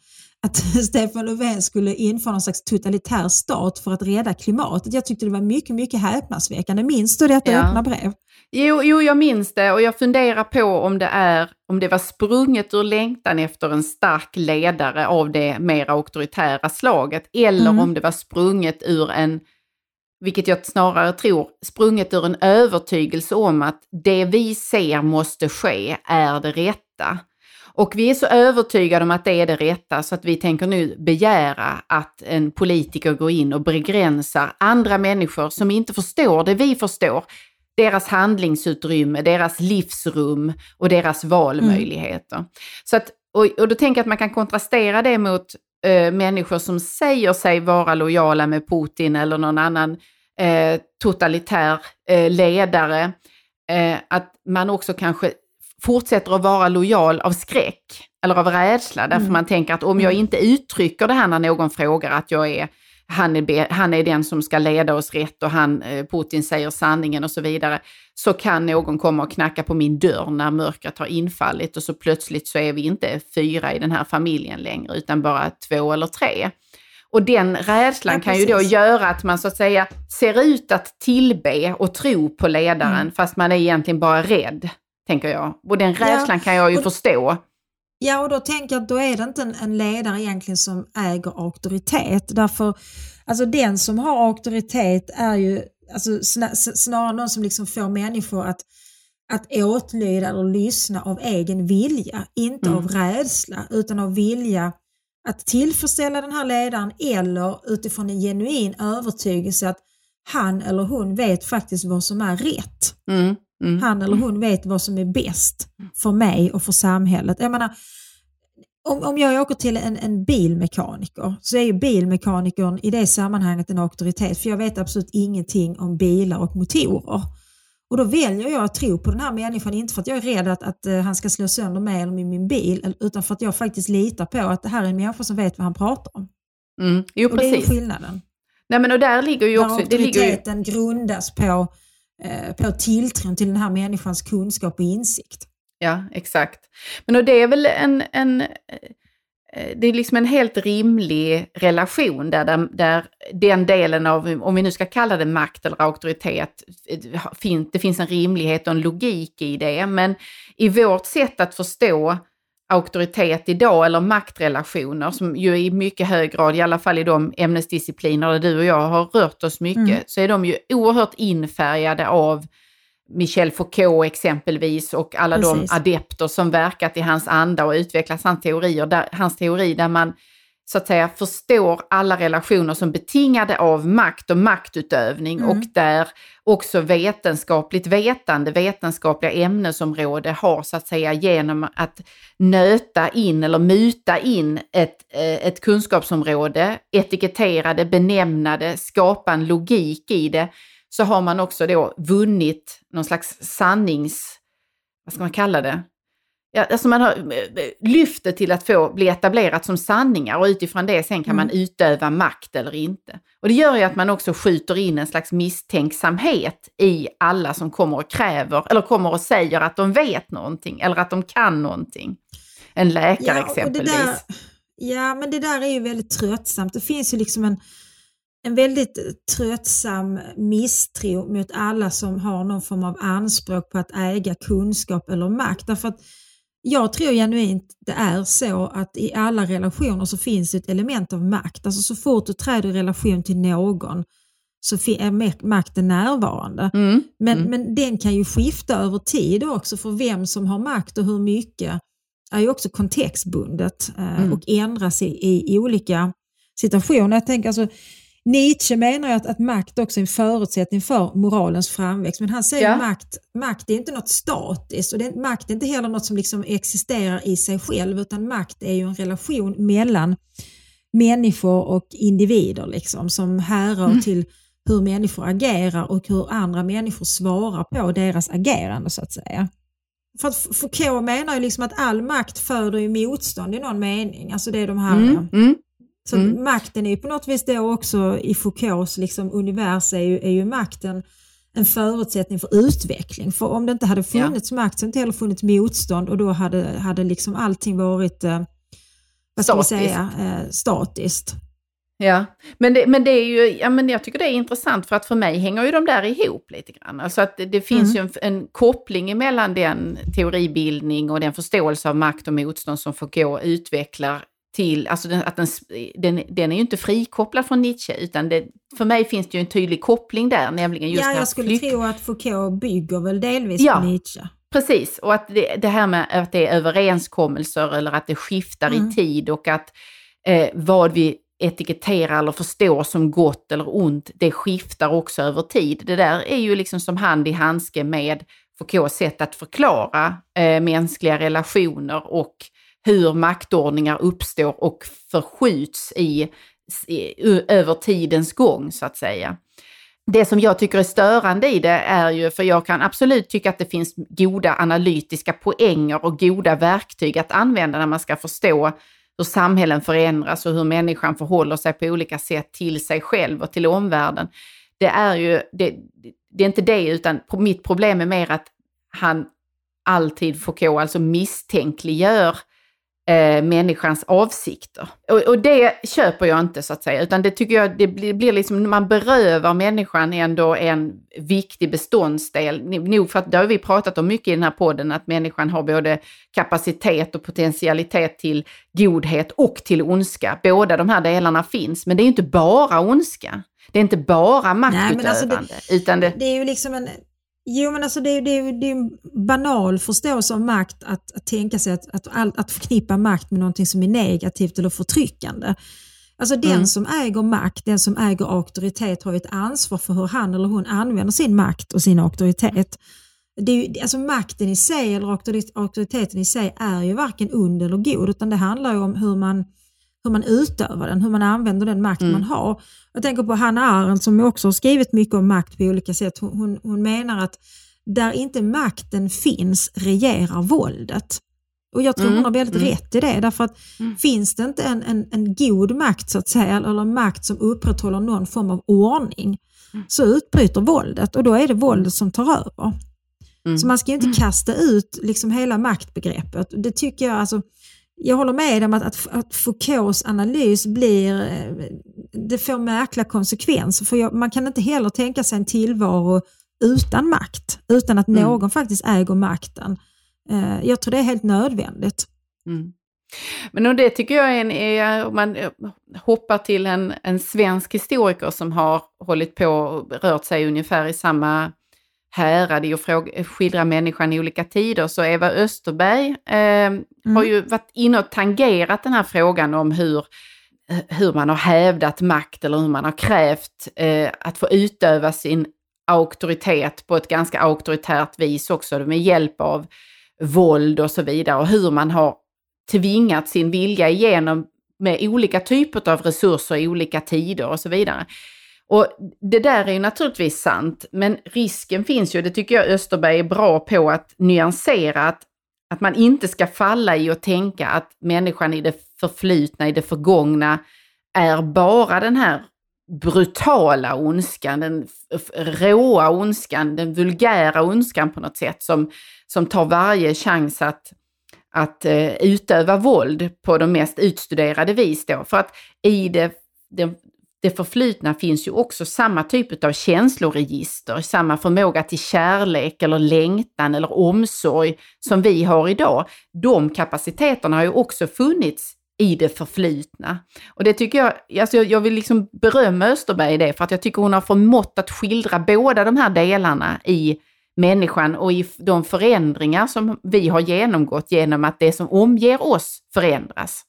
att [laughs] Stefan Löfven skulle införa någon slags totalitär stat för att rädda klimatet. Jag tyckte det var mycket, mycket häpnadsväckande. Minns du detta ja. öppna brev? Jo, jo, jag minns det och jag funderar på om det, är, om det var sprunget ur längtan efter en stark ledare av det mer auktoritära slaget eller mm. om det var sprunget ur en, vilket jag snarare tror, sprunget ur en övertygelse om att det vi ser måste ske är det rätta. Och vi är så övertygade om att det är det rätta så att vi tänker nu begära att en politiker går in och begränsar andra människor som inte förstår det vi förstår. Deras handlingsutrymme, deras livsrum och deras valmöjligheter. Mm. Så att, och, och då tänker jag att man kan kontrastera det mot äh, människor som säger sig vara lojala med Putin eller någon annan äh, totalitär äh, ledare. att man också kanske fortsätter att vara lojal av skräck. eller av rädsla, därför Mm. man tänker att om jag Mm. inte uttrycker det här när någon frågar att jag är han är, han är den som ska leda oss rätt och han, eh, Putin säger sanningen och så vidare, så kan någon komma och knacka på min dörr när mörkret har infallit och så plötsligt så är vi inte fyra i den här familjen längre utan bara två eller tre. Och den rädslan Ja, kan ju då göra att man så att säga ser ut att tillbe och tro på ledaren Mm. fast man är egentligen bara rädd, tänker jag. Och den rädslan kan jag ju och- förstå. Ja, och då tänker jag att då är det inte en, en ledare egentligen som äger auktoritet. Därför, alltså den som har auktoritet är ju alltså, snarare någon som liksom får människor att, att åtlyda eller lyssna av egen vilja. Inte Mm. av rädsla, utan av vilja att tillfredsställa den här ledaren eller utifrån en genuin övertygelse att han eller hon vet faktiskt vad som är rätt Mm, mm. han eller hon vet vad som är bäst för mig och för samhället. Jag menar, om, om jag åker till en, en bilmekaniker så är ju bilmekanikern i det sammanhanget en auktoritet för jag vet absolut ingenting om bilar och motorer. Och då väljer jag att tro på den här människan, inte för att jag är rädd att, att eh, han ska slå sönder mig eller min, bil, utan för att jag faktiskt litar på att det här är en människa som vet vad han pratar om. Mm. Jo, Och det är skillnaden. Nej, men och där ligger ju Där också... Det ligger ju, auktoriteten grundas på, Eh, på tilltron till den här människans kunskap och insikt. Ja, exakt. Men och det är väl en, en, eh, det är liksom en helt rimlig relation där, där, där den delen av, om vi nu ska kalla det makt eller auktoritet, eh, det finns en rimlighet och en logik i det. Men i vårt sätt att förstå auktoritet idag eller maktrelationer som ju i mycket hög grad, i alla fall i de ämnesdiscipliner där du och jag har rört oss mycket, Mm. så är de ju oerhört infärgade av Michel Foucault exempelvis och alla Precis. de adepter som verkat i hans anda och utvecklat hans teorier, där, hans teori där man så att säga förstår alla relationer som betingade av makt och maktutövning Mm. och där också vetenskapligt vetande, vetenskapliga ämnesområde har så att säga genom att nöta in eller muta in ett, eh, ett kunskapsområde, etikettera det, benämna det, skapa en logik i det, så har man också då vunnit någon slags sannings... Vad ska man kalla det? Ja, alltså man har eh, lyft det till att få bli etablerat som sanningar och utifrån det sen kan man utöva makt eller inte. Och det gör ju att man också skjuter in en slags misstänksamhet i alla som kommer och kräver eller kommer och säger att de vet någonting eller att de kan någonting. En läkare det exempelvis. där, ja, men det där är ju väldigt tröttsamt. Det finns ju liksom en, en väldigt tröttsam misstro mot alla som har någon form av anspråk på att äga kunskap eller makt. Därför att jag tror genuint det är så att i alla relationer så finns det ett element av makt. Alltså så fort du träder i relation till någon så är mak- makten närvarande. Mm, Men, mm. men den kan ju skifta över tid också för vem som har makt och hur mycket är ju också kontextbundet eh, Mm. och ändras i, i, i olika situationer. Jag tänker alltså, Nietzsche menar ju att, att makt också är en förutsättning för moralens framväxt men han säger Ja. att makt, makt är inte något statiskt och det, makt är inte heller något som liksom existerar i sig själv utan makt är ju en relation mellan människor och individer liksom, som härrör Mm. till hur människor agerar och hur andra människor svarar på deras agerande så att säga. För att Foucault menar ju liksom att all makt föder ju motstånd i någon mening. Alltså det är de här, Mm, mm. Så mm. makten är ju på något vis då också i Foucaults liksom univers är ju, är ju makten en förutsättning för utveckling. För om det inte hade funnits makt så inte heller funnits motstånd och då hade, hade liksom allting varit eh, vad ska Statiskt. säga, eh, statiskt. Ja, men det, men det är ju, ja men jag tycker det är intressant för att för mig hänger ju de där ihop lite grann. Alltså att det, det finns ju en, en koppling mellan den teoribildning och den förståelse av makt och motstånd som Foucault utvecklar till, alltså den, att den, den, den är ju inte frikopplad från Nietzsche utan det, för mig finns det ju en tydlig koppling där, nämligen just ja, jag skulle flykt- tro att Foucault bygger väl delvis Ja. på Nietzsche. Precis, och att det, det här med att det är överenskommelser eller att det skiftar Mm. i tid och att eh, vad vi etiketterar eller förstår som gott eller ont, det skiftar också över tid. Det där är ju liksom som hand i handske med Foucaults sätt att förklara eh, mänskliga relationer och hur maktordningar uppstår och förskjuts i, i, över tidens gång så att säga. det som jag tycker är störande i det är ju, för jag kan absolut tycka att det finns goda analytiska poänger och goda verktyg att använda när man ska förstå hur samhällen förändras och hur människan förhåller sig på olika sätt till sig själv och till omvärlden. Det är ju, det, det är inte det, utan mitt problem är mer att han alltid, Foucault, alltså misstänkliggör eh, människans avsikter. Och, och, det köper jag inte så att säga, utan det tycker jag, det blir, blir liksom, man berövar människan ändå en viktig beståndsdel. Nog för att, det har vi pratat om mycket i den här podden, att människan har både kapacitet och potentialitet till godhet och till ondska. Båda de här delarna finns, men det är inte bara ondska. Det är inte bara maktutövande. Nej, alltså det, utan det, det är ju liksom en Jo men alltså det är, det är, det är en banal förståelse av makt att, att tänka sig att, att, att förknippa makt med någonting som är negativt eller förtryckande. Alltså den mm. som äger makt, den som äger auktoritet har ett ansvar för hur han eller hon använder sin makt och sin auktoritet. Det är ju, alltså makten i sig eller auktoriteten i sig är ju varken ond eller god utan det handlar om hur man hur man utövar den, hur man använder den makt mm. man har. Jag tänker på Hanna Arendt som också har skrivit mycket om makt på olika sätt. Hon, hon, hon menar att där inte makten finns regerar våldet. Och jag tror mm. hon har väldigt mm. rätt i det, därför att mm. finns det inte en, en, en god makt så att säga, eller en makt som upprätthåller någon form av ordning, mm. så utbryter våldet och då är det våldet som tar över. Mm. Så man ska inte mm. kasta ut liksom hela maktbegreppet. Det tycker jag, alltså, jag håller med om att, att, att Foucaults analys blir, eh, det får märkliga konsekvenser. För jag, man kan inte heller tänka sig en tillvaro utan makt, utan att mm. någon faktiskt äger makten. Eh, jag tror det är helt nödvändigt. Mm. Men det tycker jag är, en, är om man eh, hoppar till en, en svensk historiker som har hållit på och rört sig ungefär i samma härad i att skildra människan i olika tider. Så Eva Österberg eh, mm. har ju varit inne och tangerat den här frågan om hur, hur man har hävdat makt eller hur man har krävt eh, att få utöva sin auktoritet på ett ganska auktoritärt vis också med hjälp av våld och så vidare och hur man har tvingat sin vilja igenom med olika typer av resurser i olika tider och så vidare. Och det där är ju naturligtvis sant, men risken finns ju, det tycker jag Österberg är bra på att nyansera, att, att man inte ska falla i att tänka att människan i det förflutna, i det förgångna, är bara den här brutala ondskan, den råa ondskan, den vulgära ondskan på något sätt som, som tar varje chans att, att uh, utöva våld på de mest utstuderade vis då. För att i det, det, det förflutna finns ju också samma typ av känsloregister, samma förmåga till kärlek eller längtan eller omsorg som vi har idag. De kapaciteterna har ju också funnits i det förflutna. Och det tycker jag, alltså jag vill liksom berömma Österberg i det, för att jag tycker hon har förmått att skildra båda de här delarna i människan och i de förändringar som vi har genomgått genom att det som omger oss förändras.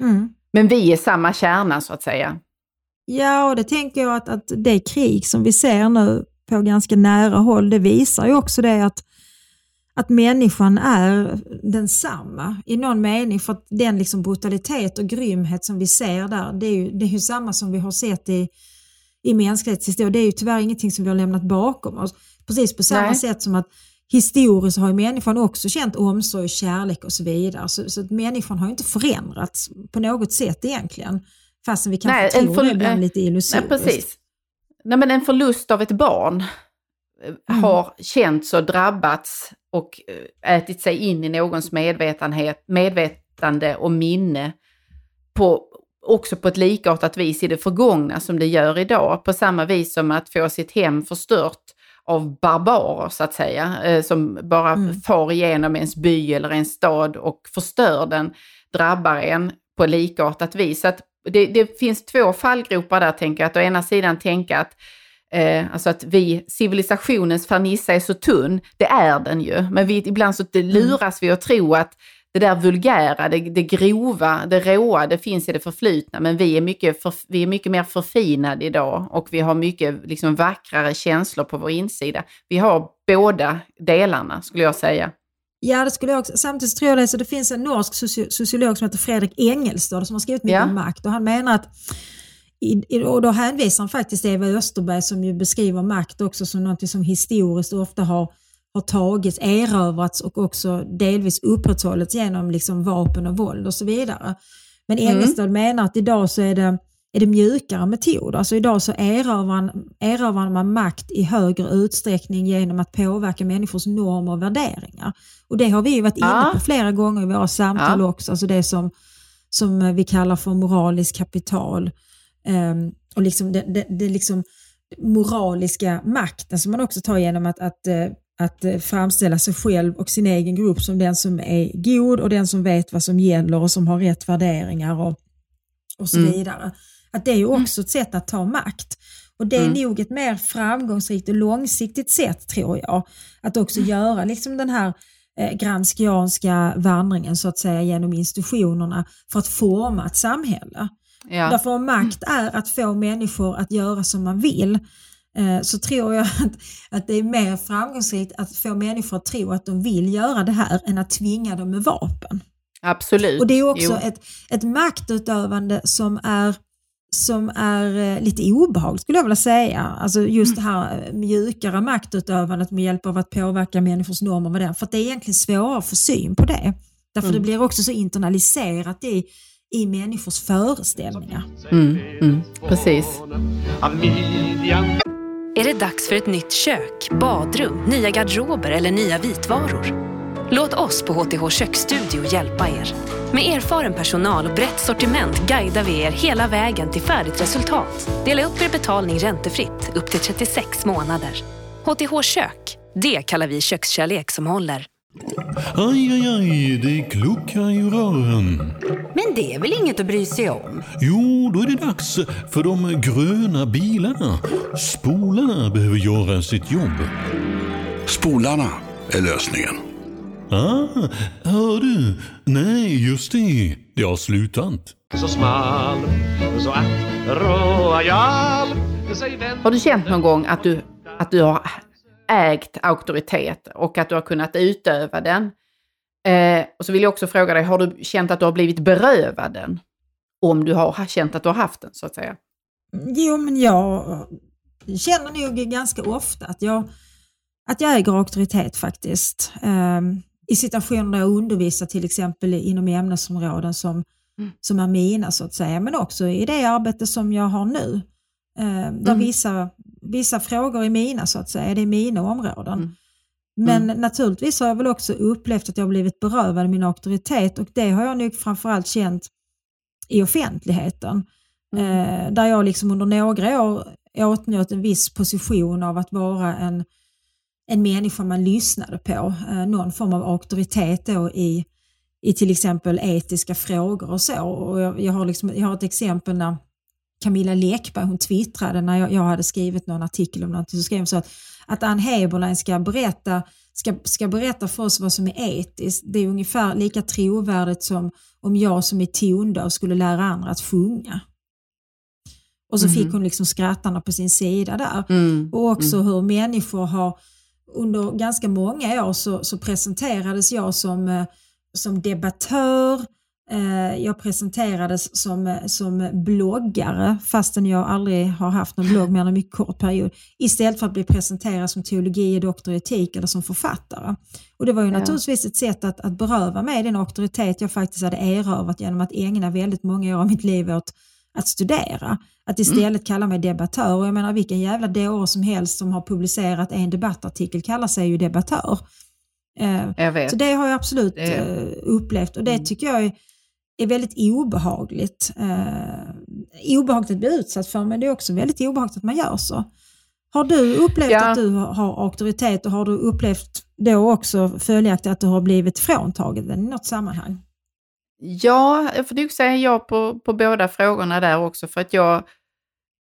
Mm. Men vi är samma kärna så att säga. Ja, och det tänker jag att, att det krig som vi ser nu på ganska nära håll, det visar ju också det att, att människan är densamma i någon mening. För att den liksom brutalitet och grymhet som vi ser där, det är ju, det är ju samma som vi har sett i, i mänsklighetshistoria. Det är ju tyvärr ingenting som vi har lämnat bakom oss. Precis på samma Nej. sätt som att historiskt har ju människan också känt omsorg, kärlek och så vidare. Så, så att människan har ju inte förändrats på något sätt egentligen. Fastän vi kanske Nej, tror för, det ibland lite illusoriskt. Nej, precis. Nej, men en förlust av ett barn eh, mm. har känts och drabbats och eh, ätit sig in i någons medvetenhet, medvetande och minne på, också på ett likartat vis i det förgångna som det gör idag. På samma vis som att få sitt hem förstört av barbarer så att säga, eh, som bara mm. far igenom ens by eller en stad och förstör den, drabbar en på likartat vis. Så att det, det, finns två fallgropar där, tänker jag. Att å ena sidan tänka att Eh, alltså att vi, civilisationens fernissa är så tunn, det är den ju, men vi, ibland så mm. luras vi att tro att det där vulgära, det, det grova, det råa, det finns i det förflutna, men vi är mycket, för, vi är mycket mer förfinade idag och vi har mycket liksom, vackrare känslor på vår insida. Vi har båda delarna, skulle jag säga. Ja, det skulle jag också. Samtidigt tror jag det, så det finns en norsk sociolog som heter Fredrik Engelstad som har skrivit mycket ja. om makt och han menar att i, och då hänvisar han faktiskt Eva Österberg som ju beskriver makt också som något som historiskt ofta har, har tagits, erövrats och också delvis upprätthållits genom liksom vapen och våld och så vidare. Men Mm. Engelstad menar att idag så är det, är det mjukare metoder. Alltså idag så erövrar, erövrar man makt i högre utsträckning genom att påverka människors normer och värderingar. Och det har vi ju varit inne Ja. på flera gånger i våra samtal Ja. också. Alltså det som, som vi kallar för moraliskt kapital. Ehm, och liksom det, det, det liksom moraliska makten som man också tar genom att, att, eh, att eh, framställa sig själv och sin egen grupp som den som är god och den som vet vad som gäller och som har rätt värderingar och, och så Mm. vidare. Att det är ju också ett sätt att ta makt. Och det är Mm. nog ett mer framgångsrikt och långsiktigt sätt tror jag. Att också Mm. göra liksom den här eh, gramscianska vandringen så att säga genom institutionerna för att forma ett samhälle. Ja. Därför om makt är att få människor att göra som man vill eh, så tror jag att, att det är mer framgångsrikt att få människor att tro att de vill göra det här än att tvinga dem med vapen. Absolut. Och det är också Jo. ett, ett maktutövande som är, som är eh, lite obehagligt skulle jag vilja säga. Alltså just det här eh, mjukare maktutövandet med hjälp av att påverka människors normer med det. För att det är egentligen svårare att få syn på det. Därför Mm. det blir också så internaliserat i, i människors föreställningar. Mm, mm, precis. Är det dags för ett nytt kök, badrum, nya garderober eller nya vitvaror? Låt oss på HTH Köksstudio hjälpa er. Med erfaren personal och brett sortiment guidar vi er hela vägen till färdigt resultat. Dela upp er betalning räntefritt upp till 36 månader. HTH Kök, det kallar vi kökskärlek som håller. Aj, aj, aj, det kluckar i rören. Men det är väl inget att bry sig om? Jo, då är det dags för de gröna bilarna. Spolarna behöver göra sitt jobb. Spolarna är lösningen. Ah, hör du? Nej, just det. Det har slutat. så smal Så att royal Har du känt någon gång att du, att du har ägt auktoritet och att du har kunnat utöva den? Eh, och så vill jag också fråga dig, har du känt att du har blivit berövad den? Om du har känt att du har haft den, så att säga. Jo, men jag känner nog ganska ofta att jag, att jag äger auktoritet faktiskt. I situationer där jag undervisar till exempel inom ämnesområden som, Mm. som är mina så att säga, men också i det arbete som jag har nu. Ehm, där Mm. vissa, vissa frågor är mina så att säga, det är mina områden. Mm. Men naturligtvis har jag väl också upplevt att jag har blivit berövad min auktoritet och det har jag nog framförallt känt i offentligheten. Eh, där jag liksom under några år åtnjöt en viss position av att vara en, en människa man lyssnade på. Eh, någon form av auktoritet då i, i till exempel etiska frågor och så. Och jag, jag, har liksom, jag har ett exempel när Camilla Lekberg hon twittrade när jag, jag hade skrivit någon artikel om någonting, så skrev hon så att, att Ann Heberlein ska berätta, ska, ska berätta för oss vad som är etiskt. Det är ungefär lika trovärdigt som om jag som är tondöv skulle lära andra att sjunga. Och så Mhm. fick hon liksom skrattarna på sin sida där. Mm. Och också hur människor har, under ganska många år så, så presenterades jag som, eh, som debattör, eh, jag presenterades som, eh, som bloggare fastän jag aldrig har haft någon blogg mer än en mycket kort period. Istället för att bli presenterad som teologi, doktor i etik eller som författare. Och det var ju Ja. naturligtvis ett sätt att, att beröva mig den auktoritet jag faktiskt hade erövrat genom att ägna väldigt många år av mitt liv åt att studera. Att istället kalla mig debattör. Och jag menar vilken jävla dåre som helst som har publicerat en debattartikel kallar sig ju debattör. Eh, så det har jag absolut Det- eh, upplevt och det tycker jag är, är väldigt obehagligt. Eh, obehagligt att bli utsatt för men det är också väldigt obehagligt att man gör så. Har du upplevt Ja. att du har auktoritet och har du upplevt då också följaktligt att du har blivit fråntagen den i något sammanhang? Ja, jag får nog säga ja på, på båda frågorna där också för att jag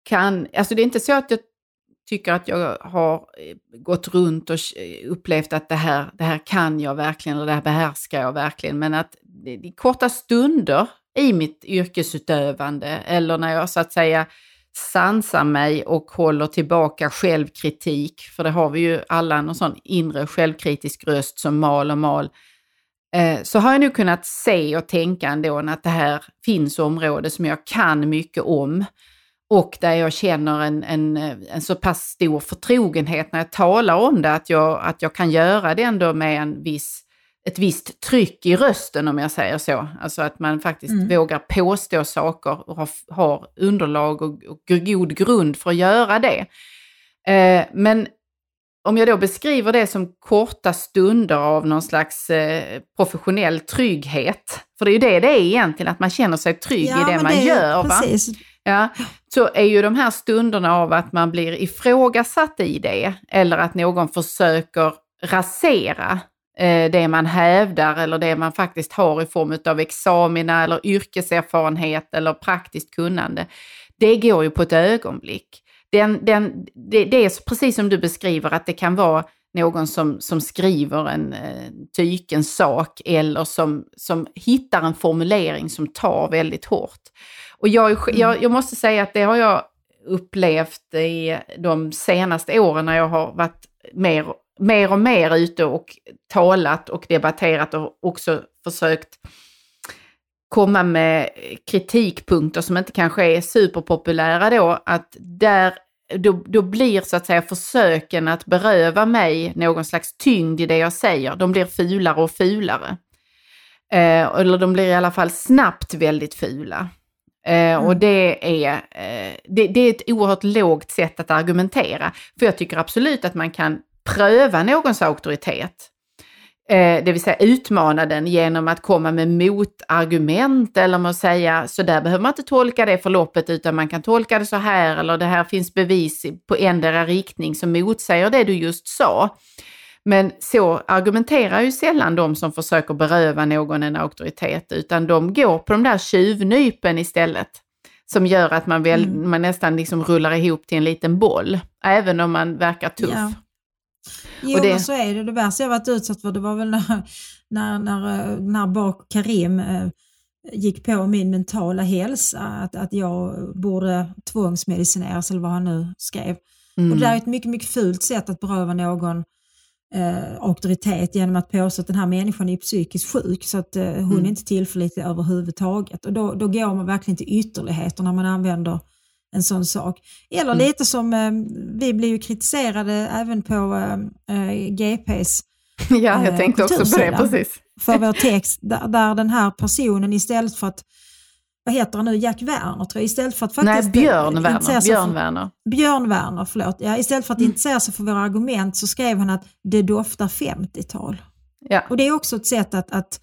kan, alltså det är inte så att jag tycker att jag har eh, gått runt och eh, upplevt att det här, det här kan jag verkligen eller det här behärskar jag verkligen. Men att i korta stunder i mitt yrkesutövande eller när jag så att säga sansar mig och håller tillbaka självkritik, för det har vi ju alla någon sån inre självkritisk röst som mal och mal. eh, så har jag nu kunnat se och tänka ändå att det här finns områden som jag kan mycket om. och där jag känner en, en, en så pass stor förtrogenhet när jag talar om det, att jag, att jag kan göra det ändå med en viss, ett visst tryck i rösten om jag säger så. Alltså att man faktiskt Mm. vågar påstå saker och har, har underlag och, och god grund för att göra det. Eh, men om jag då beskriver det som korta stunder av någon slags eh, professionell trygghet, för det är ju det det är egentligen, att man känner sig trygg i det man är- gör. Va? Ja, så är ju de här stunderna av att man blir ifrågasatt i det, eller att någon försöker rasera eh, det man hävdar eller det man faktiskt har i form av examina eller yrkeserfarenhet eller praktiskt kunnande. Det går ju på ett ögonblick. Den, den, det, det är precis som du beskriver att det kan vara någon som, som skriver en eh, tyken sak eller som, som hittar en formulering som tar väldigt hårt. Och jag, jag, jag måste säga att det har jag upplevt i de senaste åren när jag har varit mer, mer och mer ute och talat och debatterat och också försökt komma med kritikpunkter som inte kanske är superpopulära då, att där då, då blir så att säga försöken att beröva mig någon slags tyngd i det jag säger, de blir fulare och fulare. Eh, eller de blir i alla fall snabbt väldigt fula. Eh, Och det är, eh, det, det är ett oerhört lågt sätt att argumentera. För jag tycker absolut att man kan pröva någons auktoritet. Eh, det vill säga utmana den genom att komma med motargument eller med att säga så där behöver man inte tolka det förloppet utan man kan tolka det så här eller det här finns bevis på endera riktning som motsäger det du just sa. Men så argumenterar ju sällan de som försöker beröva någon en auktoritet utan de går på de där tjuvnypen istället. Som gör att man, väl, Mm. man nästan liksom rullar ihop till en liten boll, även om man verkar tuff. Ja. Jo, Och det- men så är det. Det värsta jag varit utsatt för det var väl när, när, när, eh, när Bak Karim eh, gick på min mentala hälsa, att, att jag borde tvångsmedicineras eller vad han nu skrev. Mm. Och det där är ett mycket, mycket fult sätt att beröva någon eh, auktoritet genom att påstå att den här människan är psykiskt sjuk så att eh, hon Mm. är inte tillförlitlig överhuvudtaget. Och då, då går man verkligen till ytterligheter när man använder en sån sak. Eller Mm. lite som, eh, vi blir ju kritiserade även på eh, eh, GPs [laughs] Ja, jag eh, tänkte också på det, precis. för vår [laughs] text där, där den här personen istället för att, vad heter han nu, Jack Werner tror jag, istället för att Nej, faktiskt Björn eh, Werner. intressera sig Björn för- Werner. Björn Werner, förlåt. Ja, istället för att Mm. intressera sig för våra argument så skrev han att det doftar 50-tal. Ja. Och det är också ett sätt att, att,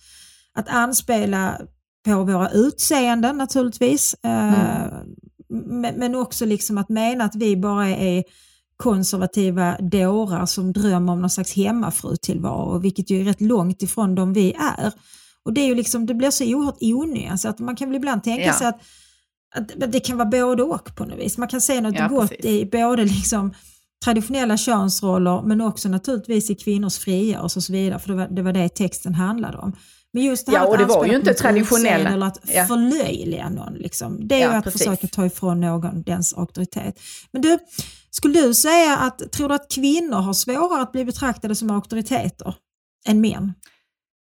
att anspela på våra utseenden naturligtvis. Eh, Mm. Men, också liksom att mena att vi bara är konservativa dårar som drömmer om någon slags hemmafrutillvaro, vilket ju är rätt långt ifrån de vi är. Och det, är ju liksom, det blir så oerhört onyanserat. Man kan väl ibland tänka Ja. sig att, att att det kan vara både och på något vis. Man kan se något Ja, gott precis. i både liksom traditionella könsroller men också naturligtvis i kvinnors frigörelse och så vidare, för det var det, var det texten handlade om. Men just det här Ja, och det var ju inte traditionella. Eller att Ja. förlöjliga någon. Liksom. Det är Ja, ju att precis. försöka ta ifrån någon dens auktoritet. Men du, skulle du säga att, tror du att kvinnor har svårare att bli betraktade som auktoriteter än män?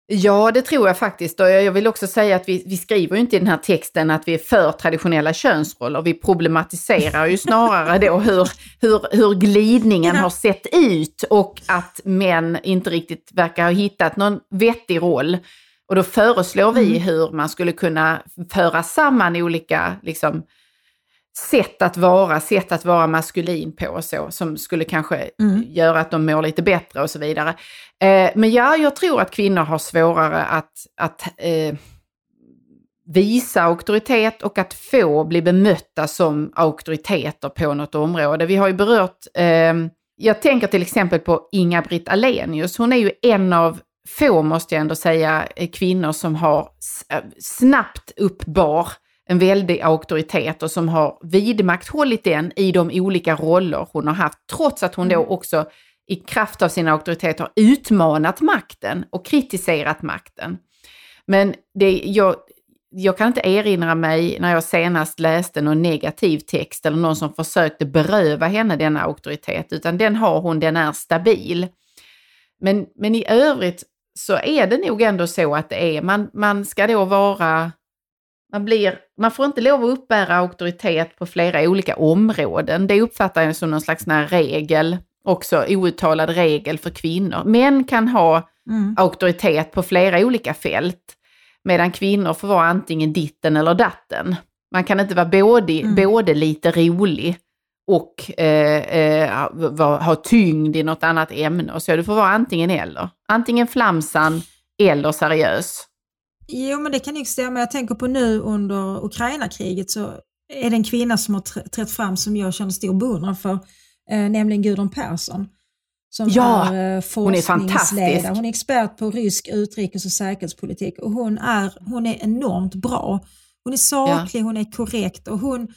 Ja, det tror jag faktiskt. Och jag vill också säga att vi, vi skriver ju inte i den här texten att vi är för traditionella könsroller. Vi problematiserar ju snarare då hur, hur, hur glidningen har sett ut och att män inte riktigt verkar ha hittat någon vettig roll. Och då föreslår vi Mm. hur man skulle kunna föra samman olika liksom, sätt att vara, sätt att vara maskulin på och så, som skulle kanske Mm. göra att de mår lite bättre och så vidare. Eh, men ja, jag tror att kvinnor har svårare att, att eh, visa auktoritet och att få bli bemötta som auktoriteter på något område. Vi har ju berört, eh, jag tänker till exempel på Inga-Britt Alenius. Hon är ju en av få, måste jag ändå säga, eh, kvinnor som har eh, snabbt uppbar en väldig auktoritet och som har vidmakthållit den i de olika roller hon har haft, trots att hon då också i kraft av sin auktoritet har utmanat makten och kritiserat makten. Men det, jag, jag kan inte erinra mig när jag senast läste någon negativ text eller någon som försökte beröva henne denna auktoritet, utan den har hon, den är stabil. Men, men i övrigt så är det nog ändå så att det är, man, man ska då vara man, blir, man får inte lov att uppbära auktoritet på flera olika områden. Det uppfattar jag som någon slags regel, också outtalad regel för kvinnor. Män kan ha Mm. auktoritet på flera olika fält, medan kvinnor får vara antingen ditten eller datten. Man kan inte vara både, Mm. både lite rolig och eh, eh, ha tyngd i något annat ämne. och Så du får vara antingen eller. Antingen flamsan eller seriös. Jo, men det kan ju stämma. Jag tänker på nu under Ukraina-kriget så är det en kvinna som har tr- trätt fram som jag känner stor beundran för, eh, nämligen Gudrun Persson. Som Ja, är eh, hon är fantastisk. Hon är expert på rysk utrikes och säkerhetspolitik och hon är, hon är enormt bra. Hon är saklig, hon är korrekt och hon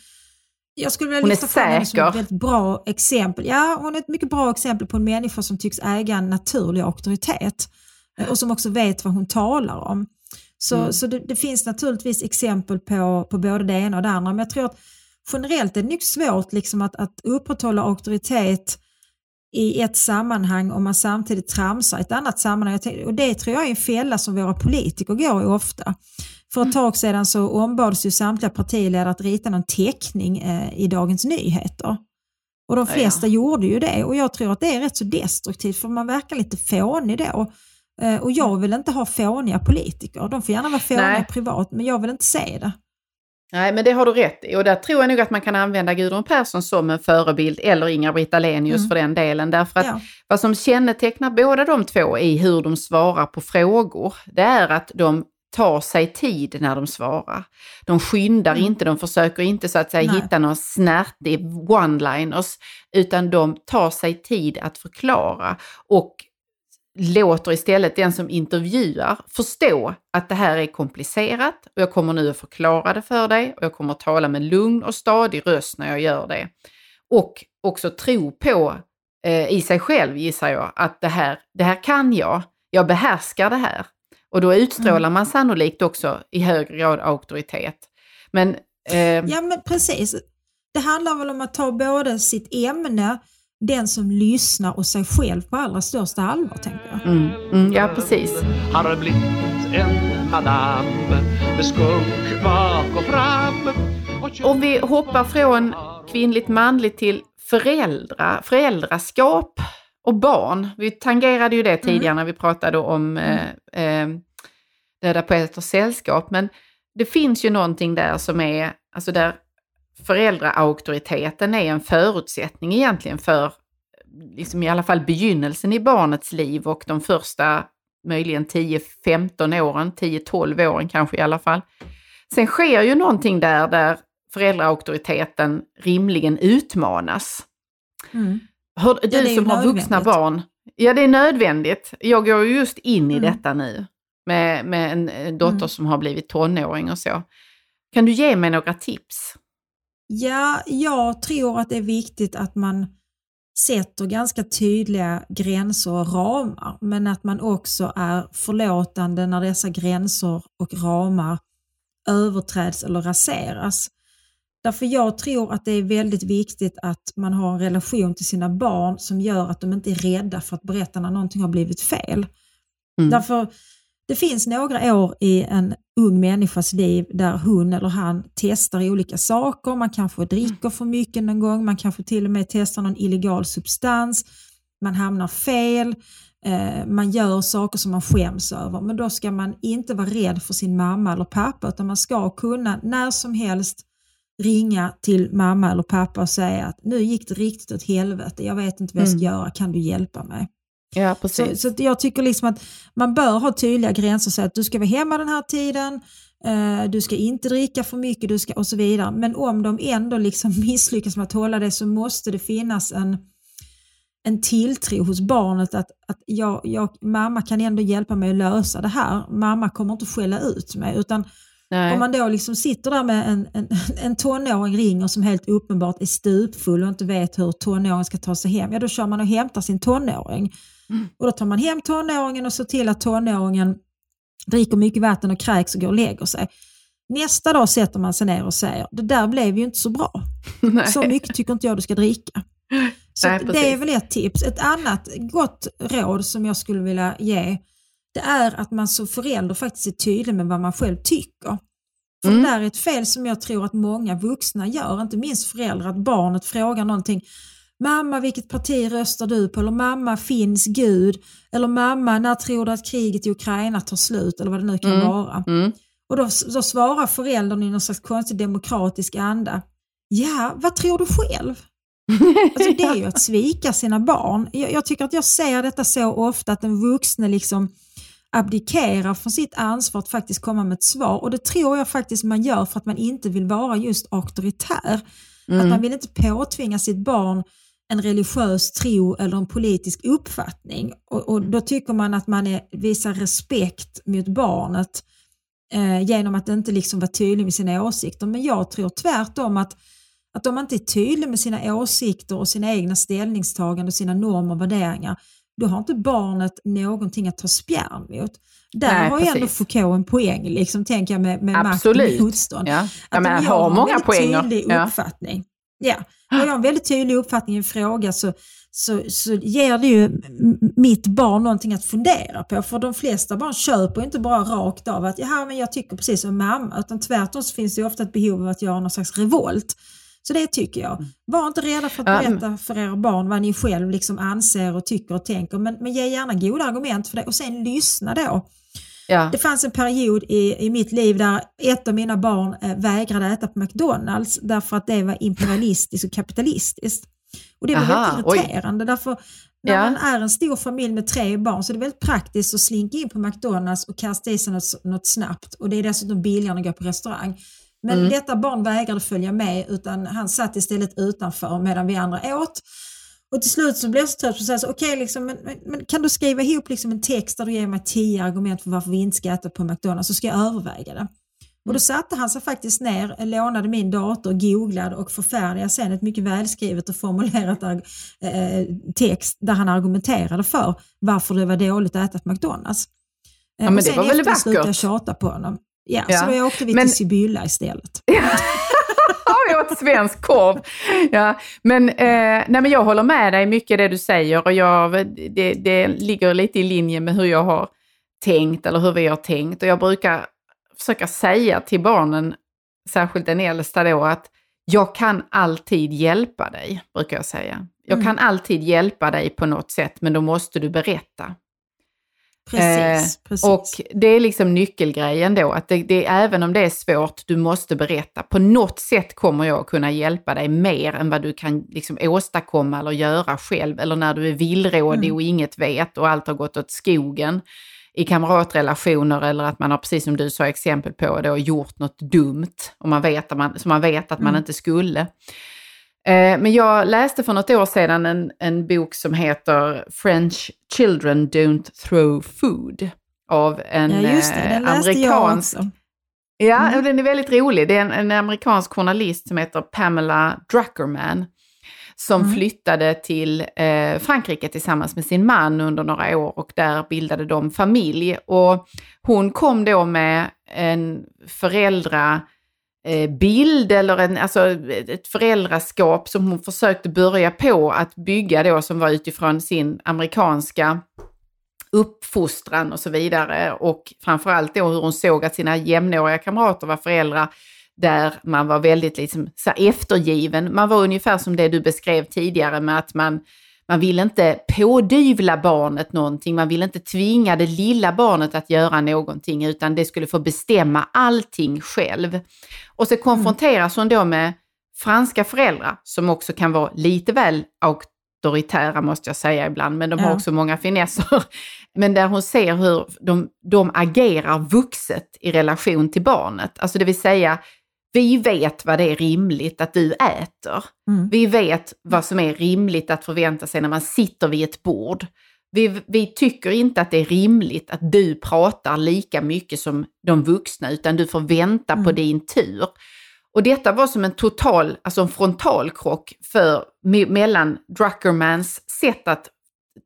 jag skulle vilja Hon lyfta fram henne som ett väldigt bra exempel. Ja, hon är ett mycket bra exempel på en människa som tycks äga en naturlig auktoritet eh, och som också vet vad hon talar om. Så, Mm. så det, det finns naturligtvis exempel på, på både det ena och det andra, men jag tror att generellt är det nog svårt liksom att, att upprätthålla auktoritet i ett sammanhang om man samtidigt tramsar i ett annat sammanhang. Och det tror jag är en fälla som våra politiker går i ofta. För ett tag sedan så ombads ju samtliga partiledare att rita någon teckning eh, i Dagens Nyheter. Och de flesta ja. gjorde ju det och jag tror att det är rätt så destruktivt för man verkar lite fånig då. Eh, och jag vill inte ha fåniga politiker. De får gärna vara fåniga Nej. privat men jag vill inte se det. Nej, men det har du rätt i. Och där tror jag nog att man kan använda Gudrun Persson som en förebild, eller Inga-Britt Ahlenius Mm. för den delen. Därför att Ja. vad som kännetecknar båda de två i hur de svarar på frågor, det är att de tar sig tid när de svarar. De skyndar Mm. inte, de försöker inte så att säga Nej. hitta några snärtig one-liners, utan de tar sig tid att förklara och låter istället den som intervjuar förstå att det här är komplicerat och jag kommer nu att förklara det för dig och jag kommer att tala med lugn och stadig röst när jag gör det. Och också tro på eh, i sig själv gissar jag att det här, det här kan jag, jag behärskar det här. Och då utstrålar man sannolikt också i högre grad auktoritet. Men eh, Ja men precis. Det handlar väl om att ta både sitt ämne, den som lyssnar och sig själv på allra största allvar tänker jag. mm, mm, ja precis. Har blivit en madam med skunk bak och fram. Om vi hoppar från kvinnligt manligt till föräldra, föräldraskap och barn. Vi tangerade ju det tidigare när vi pratade om eh, eh, Döda poeters sällskap. Men det finns ju någonting där som är, alltså där föräldraauktoriteten är en förutsättning egentligen för, liksom i alla fall begynnelsen i barnets liv och de första möjligen 10-15 åren, 10-12 åren kanske i alla fall. Sen sker ju någonting där, där föräldraauktoriteten rimligen utmanas. Mm. Hör, du ju som har vuxna barn. Ja, det är nödvändigt. Jag går ju just in i Mm. detta nu med, med en eh, dotter Mm. som har blivit tonåring och så. Kan du ge mig några tips? Ja, jag tror att det är viktigt att man sätter ganska tydliga gränser och ramar, men att man också är förlåtande när dessa gränser och ramar överträds eller raseras. Därför jag tror att det är väldigt viktigt att man har en relation till sina barn som gör att de inte är rädda för att berätta när någonting har blivit fel. Mm. Därför det finns några år i en ung människas liv där hon eller han testar olika saker. Man kanske dricker för mycket någon gång, man kanske till och med testar någon illegal substans, man hamnar fel, eh, man gör saker som man skäms över. Men då ska man inte vara rädd för sin mamma eller pappa utan man ska kunna när som helst ringa till mamma eller pappa och säga att nu gick det riktigt åt helvete, jag vet inte vad jag ska Mm. göra, kan du hjälpa mig? Ja, Så, precis. så att jag tycker liksom att man bör ha tydliga gränser och säga att du ska vara hemma den här tiden, eh, du ska inte dricka för mycket du ska, och så vidare. Men om de ändå liksom [laughs] misslyckas med att hålla det så måste det finnas en, en tilltro hos barnet att, att jag, jag, mamma kan ändå hjälpa mig att lösa det här. Mamma kommer inte skälla ut mig. Utan Nej. om man då liksom sitter där med en, en, [laughs] en tonåring ringer som helt uppenbart är stupfull och inte vet hur tonåringen ska ta sig hem, ja då kör man och hämtar sin tonåring. Och då tar man hem tonåringen och ser till att tonåringen dricker mycket vatten och kräks och går och lägger sig. Nästa dag sätter man sig ner och säger, det där blev ju inte så bra. [laughs] Nej. Så mycket tycker inte jag du ska dricka. [laughs] Så Nej, det är väl ett tips. Ett annat gott råd som jag skulle vilja ge, det är att man som förälder faktiskt är tydlig med vad man själv tycker. För Mm. det där är ett fel som jag tror att många vuxna gör, inte minst föräldrar, att barnet frågar någonting. Mamma, vilket parti röstar du på? Eller mamma, finns Gud? Eller mamma, när tror du att kriget i Ukraina tar slut? Eller vad det nu kan Mm. vara. Mm. Och då, då svarar föräldern i någon slags konstig demokratisk anda. Ja, vad tror du själv? Alltså det är ju att [laughs] svika sina barn. Jag, jag tycker att jag ser detta så ofta att den vuxne liksom abdikerar från sitt ansvar att faktiskt komma med ett svar. Och det tror jag faktiskt man gör för att man inte vill vara just auktoritär. Att man vill inte påtvinga sitt barn en religiös tro eller en politisk uppfattning. Och, och då tycker man att man är, visar respekt mot barnet eh, genom att inte liksom vara tydlig med sina åsikter. Men jag tror tvärtom att, att om man inte är tydlig med sina åsikter och sina egna ställningstaganden och sina normer och värderingar, då har inte barnet någonting att ta spjärn mot. Där Nej, har ju ändå. Foucault en poäng, liksom, tänker jag, med, med makt och motstånd. Ja. Att Ja, men om jag har en många väldigt poänger. tydlig Ja. uppfattning, ja, har jag en väldigt tydlig uppfattning i en fråga så, så, så ger det ju mitt barn någonting att fundera på. För de flesta barn köper inte bara rakt av att Jaha, men jag tycker precis som mamma, utan tvärtom så finns det ofta ett behov av att göra någon slags revolt. Så det tycker jag. Var inte rädda för att berätta för era barn vad ni själv liksom anser och tycker och tänker, men, men ge gärna goda argument för det och sen lyssna då. Ja. Det fanns en period i, i mitt liv där ett av mina barn eh, vägrade äta på McDonalds därför att det var imperialistiskt och kapitalistiskt. Och det var Aha, väldigt oj. irriterande därför när Ja. man är en stor familj med tre barn så är det väldigt praktiskt att slinka in på McDonalds och kasta i sig något, något snabbt och det är dessutom billigare än att gå på restaurang. Men Mm. detta barn vägrade följa med utan han satt istället utanför medan vi andra åt. Och till slut så blev jag så trött på att säga okej, liksom, men, kan du skriva ihop liksom en text där du ger mig tio argument för varför vi inte ska äta på McDonalds så ska jag överväga det. Och då satte han sig faktiskt ner, lånade min dator, googlade och förfärdigade sen ett mycket välskrivet och formulerat eh, text där han argumenterade för varför det var dåligt att äta på McDonalds. Eh, Ja, men och det sen var väl efter slutade jag vackert? tjata på honom. Ja, Ja. så då åkte vi Men- till Sibylla istället. [laughs] Ja, jag åt svensk korv. Ja, men, eh, nej, men jag håller med dig mycket det du säger och jag, det, det ligger lite i linje med hur jag har tänkt eller hur vi har tänkt. Och jag brukar försöka säga till barnen, särskilt den äldsta då, att jag kan alltid hjälpa dig, brukar jag säga. Jag Mm. kan alltid hjälpa dig på något sätt, men då måste du berätta. Precis, Eh, precis. Och det är liksom nyckelgrejen då, att det, det, även om det är svårt, du måste berätta. På något sätt kommer jag att kunna hjälpa dig mer än vad du kan liksom åstadkomma eller göra själv. Eller när du är villrådig Mm. och inget vet och allt har gått åt skogen i kamratrelationer eller att man har, precis som du sa exempel på, då, gjort något dumt och man vet att man, som man vet att man Mm. inte skulle. Eh, Men jag läste för något år sedan en, en bok som heter French Children Don't Throw Food av en ja, just det, eh, den läste jag amerikansk... också. Ja, Mm. den är väldigt rolig. Det är en, en amerikansk journalist som heter Pamela Druckerman som Mm. flyttade till eh, Frankrike tillsammans med sin man under några år och där bildade de familj. Och hon kom då med en föräldra Eh, bild eller en, alltså ett föräldraskap som hon försökte börja på att bygga då som var utifrån sin amerikanska uppfostran och så vidare. Och framförallt då hur hon såg att sina jämnåriga kamrater var föräldrar där man var väldigt liksom, så eftergiven. Man var ungefär som det du beskrev tidigare med att man, man ville inte pådyvla barnet någonting, man ville inte tvinga det lilla barnet att göra någonting utan det skulle få bestämma allting själv. Och så konfronteras hon då med franska föräldrar som också kan vara lite väl auktoritära måste jag säga ibland, men de har Ja. också många finesser. [laughs] Men där hon ser hur de, de agerar vuxet i relation till barnet. Alltså det vill säga, vi vet vad det är rimligt att du äter. Mm. Vi vet vad som är rimligt att förvänta sig när man sitter vid ett bord. Vi, vi tycker inte att det är rimligt att du pratar lika mycket som de vuxna, utan du får vänta på Mm. din tur. Och detta var som en total, alltså en frontalkrock för, me, mellan Druckermans sätt att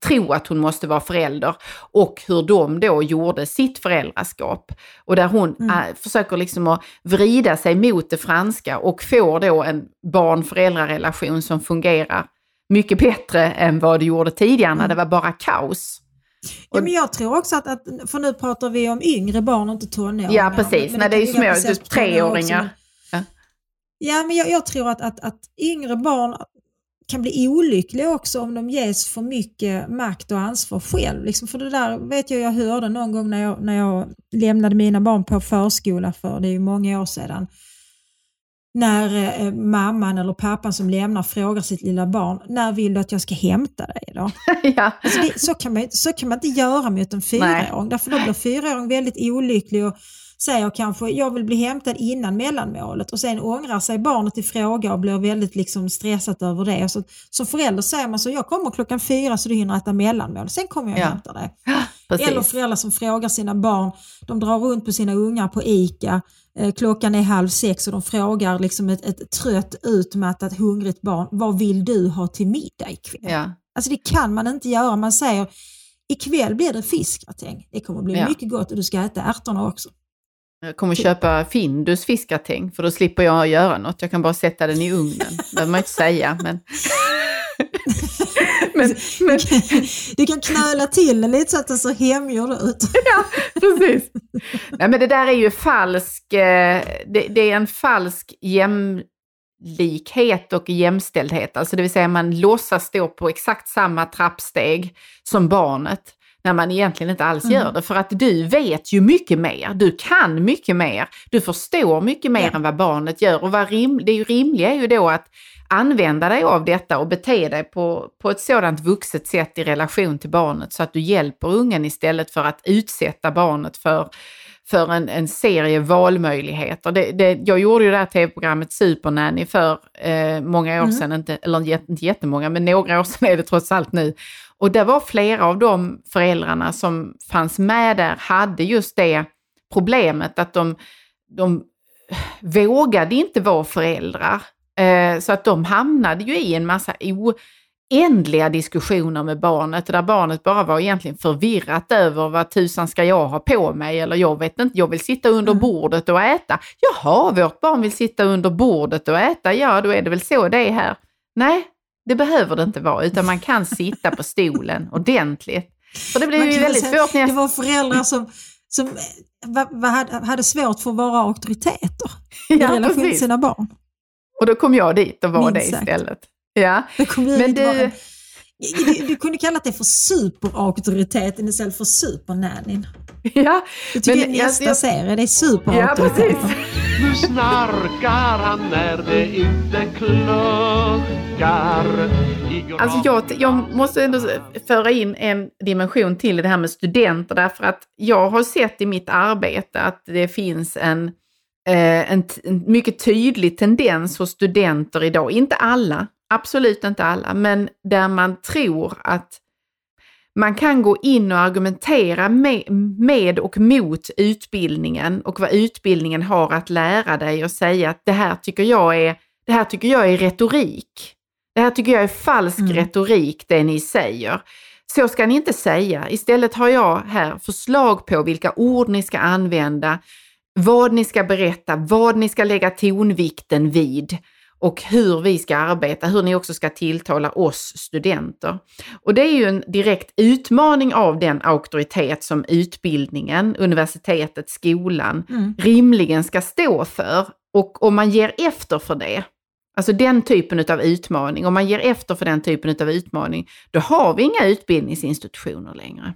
tro att hon måste vara förälder och hur de då gjorde sitt föräldraskap. Och där hon Mm. äh, försöker liksom att vrida sig mot det franska och får då en barn-föräldrarelation som fungerar mycket bättre än vad det gjorde tidigare när Mm. det var bara kaos. Ja, men jag tror också att, att, för nu pratar vi om yngre barn och inte tonåringar. Ja, precis. Men Nej, det är ju små, typ treåringar. men- Ja, men jag, jag tror att, att, att yngre barn kan bli olyckliga också om de ges för mycket makt och ansvar själv. Liksom för det där vet jag jag hörde någon gång när jag, när jag lämnade mina barn på förskola för det är ju många år sedan. När eh, mamman eller pappan som lämnar frågar sitt lilla barn, när vill du att jag ska hämta dig då? [laughs] ja. Alltså det, så, kan man, så kan man inte göra mot en fyraåring. Därför då blir fyraåring väldigt olycklig och säger kanske jag vill bli hämtad innan mellanmålet och sen ångrar sig barnet i fråga och blir väldigt liksom stressat över det. Så, som förälder säger man så jag kommer klockan fyra så du hinner äta mellanmål, sen kommer jag Ja. och hämtar dig. [gasps] Precis. Eller föräldrar som frågar sina barn, de drar runt på sina ungar på ICA, eh, klockan är halv sex och de frågar liksom ett, ett trött utmattat hungrigt barn, vad vill du ha till middag ikväll? Ja. Alltså det kan man inte göra. Man säger ikväll blir det fiskgratäng. Det kommer bli Ja. mycket gott och du ska äta ärtorna också. Jag kommer köpa Findus fiskgratäng för då slipper jag göra något. Jag kan bara sätta den i ugnen. [laughs] Det behöver man inte säga. Men... [laughs] men, men Du kan knöla till den lite så att den ser hemgjord ut. [laughs] precis. Nej, men det där är ju falsk, eh, det, det är en falsk jämlikhet och jämställdhet. Alltså det vill säga man låtsas stå på exakt samma trappsteg som barnet när man egentligen inte alls gör det. För att du vet ju mycket mer, du kan mycket mer, du förstår mycket mer Ja. än vad barnet gör. Och vad rim, det är ju rimliga är ju då att använda dig av detta och bete dig på, på ett sådant vuxet sätt i relation till barnet så att du hjälper ungen istället för att utsätta barnet för, för en, en serie valmöjligheter. Det, det, jag gjorde ju det här tv-programmet Supernanny för eh, många år sedan, inte, eller inte jättemånga, men några år sedan är det trots allt nu. Och det var flera av de föräldrarna som fanns med där hade just det problemet att de, de vågade inte vara föräldrar. Eh, så att de hamnade ju i en massa oändliga diskussioner med barnet där barnet bara var egentligen förvirrat över vad tusan ska jag ha på mig eller jag vet inte, jag vill sitta under bordet och äta. Jaha, vårt barn vill sitta under bordet och äta, ja då är det väl så det är här. Nej, det behöver det inte vara utan man kan sitta på stolen ordentligt. För det blir ju väldigt säga, svårt när jag Det var föräldrar som, som va, va, hade, svårt för att vara auktoriteter i [laughs] Ja, relation till sina barn. Och då kom jag dit och var Minst det sagt. istället. Ja. Det kom ju Men inte du- du, du kunde kalla det för superauktoriteten istället för supernannyn. Ja, Det tycker Men jag nästa jag- serie, det är ja superauktoriteten. precis. Nu snarkar han när det inte kluckar Alltså jag, jag måste ändå föra in en dimension till i det här med studenter därför att jag har sett i mitt arbete att det finns en, eh, en, en mycket tydlig tendens hos studenter idag, inte alla, absolut inte alla, men där man tror att man kan gå in och argumentera med, och mot utbildningen och vad utbildningen har att lära dig och säga att det här tycker jag är, det här tycker jag är retorik. Det här tycker jag är falsk Mm. retorik, det ni säger. Så ska ni inte säga. Istället har jag här förslag på vilka ord ni ska använda, vad ni ska berätta, vad ni ska lägga tonvikten vid och hur vi ska arbeta, hur ni också ska tilltala oss studenter. Och det är ju en direkt utmaning av den auktoritet som utbildningen, universitetet, skolan Mm. rimligen ska stå för. Och om man ger efter för det, alltså den typen av utmaning, om man ger efter för den typen av utmaning, då har vi inga utbildningsinstitutioner längre,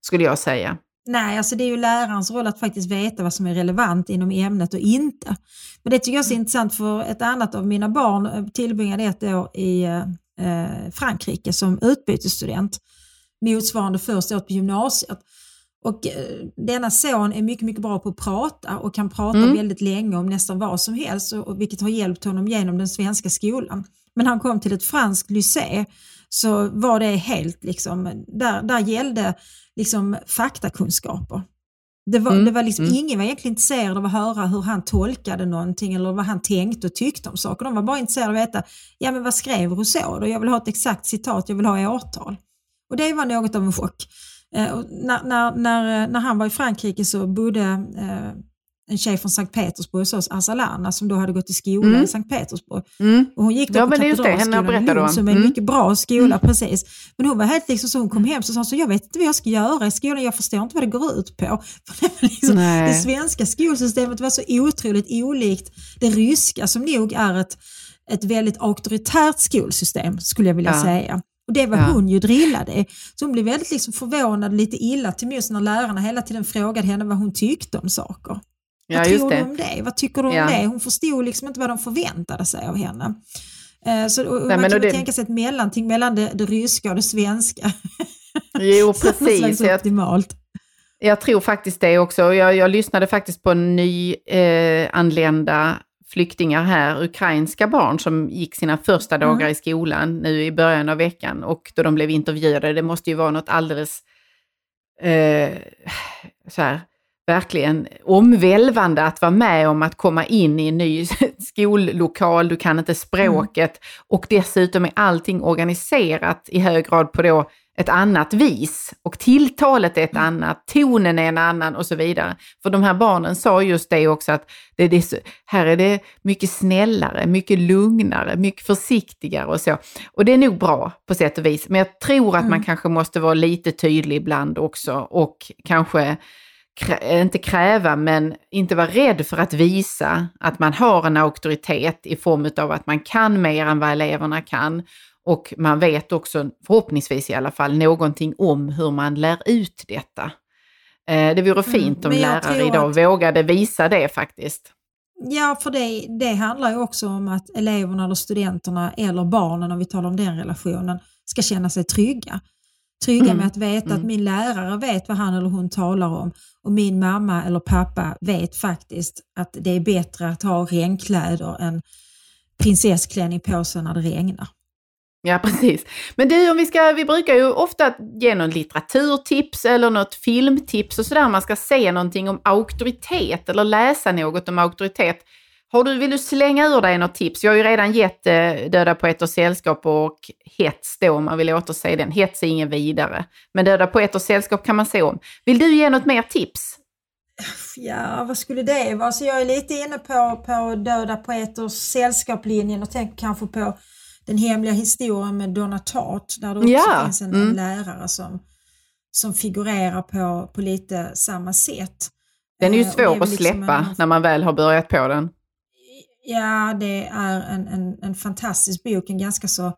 skulle jag säga. Nej, alltså det är ju lärarens roll att faktiskt veta vad som är relevant inom ämnet och inte. Men det tycker jag är så intressant för ett annat av mina barn eh, tillbringade ett år i eh, Frankrike som utbytesstudent, motsvarande första året på gymnasiet. Och eh, denna son är mycket, mycket bra på att prata och kan prata Mm. väldigt länge om nästan vad som helst, och, och vilket har hjälpt honom genom den svenska skolan. Men han kom till ett franskt lycée så var det helt liksom, där, där gällde liksom faktakunskaper. Det var, Mm, det var liksom, mm. Ingen var egentligen intresserad av att höra hur han tolkade någonting eller vad han tänkte och tyckte om saker. De var bara intresserade av att veta, ja men vad skrev Rousseau då? Jag vill ha ett exakt citat, jag vill ha årtal. Och det var något av en chock. Eh, och när, när, när, när han var i Frankrike så bodde eh, en tjej från Sankt Petersburg oss, Arsalana, som då hade gått i skola Mm. i Sankt Petersburg. Mm. Och hon gick då Ja, på men är just det, henne Katedralskolan berättade som är en Mm. mycket bra skola, precis. Men hon var helt liksom så, hon kom hem så sa så, jag vet inte vad jag ska göra i skolan, jag förstår inte vad det går ut på. [laughs] För det, liksom, det svenska skolsystemet var så otroligt olikt det ryska som nog är ett, ett väldigt auktoritärt skolsystem skulle jag vilja Ja. säga. Och det var Ja. hon ju drillad i. Så hon blev väldigt liksom förvånad, lite illa till mods när lärarna hela tiden frågade henne vad hon tyckte om saker. Ja, vad tror du om det? Vad tycker du om Ja. det? Hon förstod liksom inte vad de förväntade sig av henne. Eh, Så, och Nej, man kan det- tänka sig ett mellanting mellan det, det ryska och det svenska. Jo, [laughs] precis. Jag, optimalt. jag tror faktiskt det också. Jag, jag lyssnade faktiskt på nyanlända eh, anlända flyktingar här, ukrainska barn som gick sina första Mm. dagar i skolan nu i början av veckan och då de blev intervjuade. Det måste ju vara något alldeles eh, så här, verkligen omvälvande att vara med om att komma in i en ny [laughs] skollokal, du kan inte språket och dessutom är allting organiserat i hög grad på då ett annat vis och tilltalet är ett annat, tonen är en annan och så vidare. För de här barnen sa just det också att det, det här är det mycket snällare, mycket lugnare, mycket försiktigare och så. Och det är nog bra på sätt och vis, men jag tror att man Mm. kanske måste vara lite tydlig ibland också och kanske krä- inte kräva, men inte vara rädd för att visa att man har en auktoritet i form av att man kan mer än vad eleverna kan. Och man vet också, förhoppningsvis i alla fall, någonting om hur man lär ut detta. Eh, det vore fint om lärare idag att- vågade visa det faktiskt. Ja, för det, det handlar ju också om att eleverna eller studenterna eller barnen, om vi talar om den relationen, ska känna sig trygga. Trygga Mm. med att veta att Mm. min lärare vet vad han eller hon talar om och min mamma eller pappa vet faktiskt att det är bättre att ha regnkläder än prinsessklänning på sig när det regnar. Ja, [laughs] precis. Men du, om vi, ska, vi brukar ju ofta ge någon litteraturtips eller något filmtips och sådär. Man ska se någonting om auktoritet eller läsa något om auktoritet. Har du, vill du slänga ur dig något tips? Jag har ju redan gett eh, Döda poeters sällskap och Hets då, om man vill återse den. Hets är ingen vidare. Men Döda poeters sällskap kan man se om. Vill du ge något mer tips? Ja, vad skulle det vara? Så jag är lite inne på, på Döda poeters sällskaplinjen och tänker kanske på den hemliga historien med Donna Tartt där det också Ja, finns en, mm. lärare som, som figurerar på, på lite samma sätt. Den är ju Eh, svår väl att liksom släppa en- när man väl har börjat på den. Ja, det är en, en, en fantastisk bok, en ganska så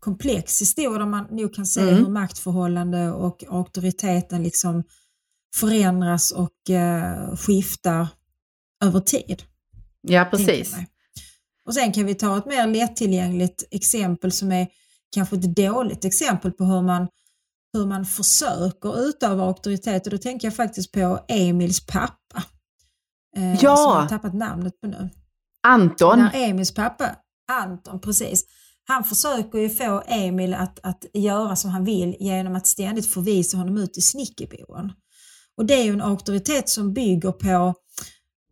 komplex historia där man nog kan se Mm. hur maktförhållande och auktoriteten liksom förändras och eh, skiftar över tid. Ja, precis. Och sen kan vi ta ett mer lättillgängligt exempel som är kanske ett dåligt exempel på hur man, hur man försöker utöva auktoritet och då tänker jag faktiskt på Emils pappa. Eh, Ja. Som jag har tappat namnet på nu. Anton. När Emils pappa, Anton, precis. Han försöker ju få Emil att, att göra som han vill genom att ständigt förvisa honom ut i snickerboen. Och det är ju en auktoritet som bygger på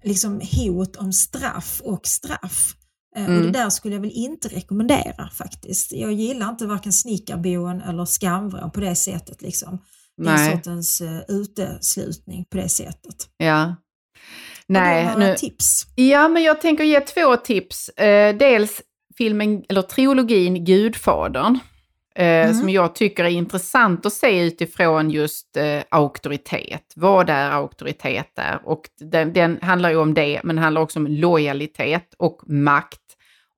liksom hot om straff och straff. Eh, Och Mm. det där skulle jag väl inte rekommendera faktiskt. Jag gillar inte varken snickarboen eller skamvrån på det sättet. Liksom. Den Nej. sortens uh, uteslutning på det sättet. Ja. Nej, har du några nu, tips? Ja, men jag tänker ge två tips. Eh, dels filmen, eller trilogin Gudfadern, Mm. som jag tycker är intressant att se utifrån just eh, auktoritet. Vad är auktoritet där? Och den, den handlar ju om det, men handlar också om lojalitet och makt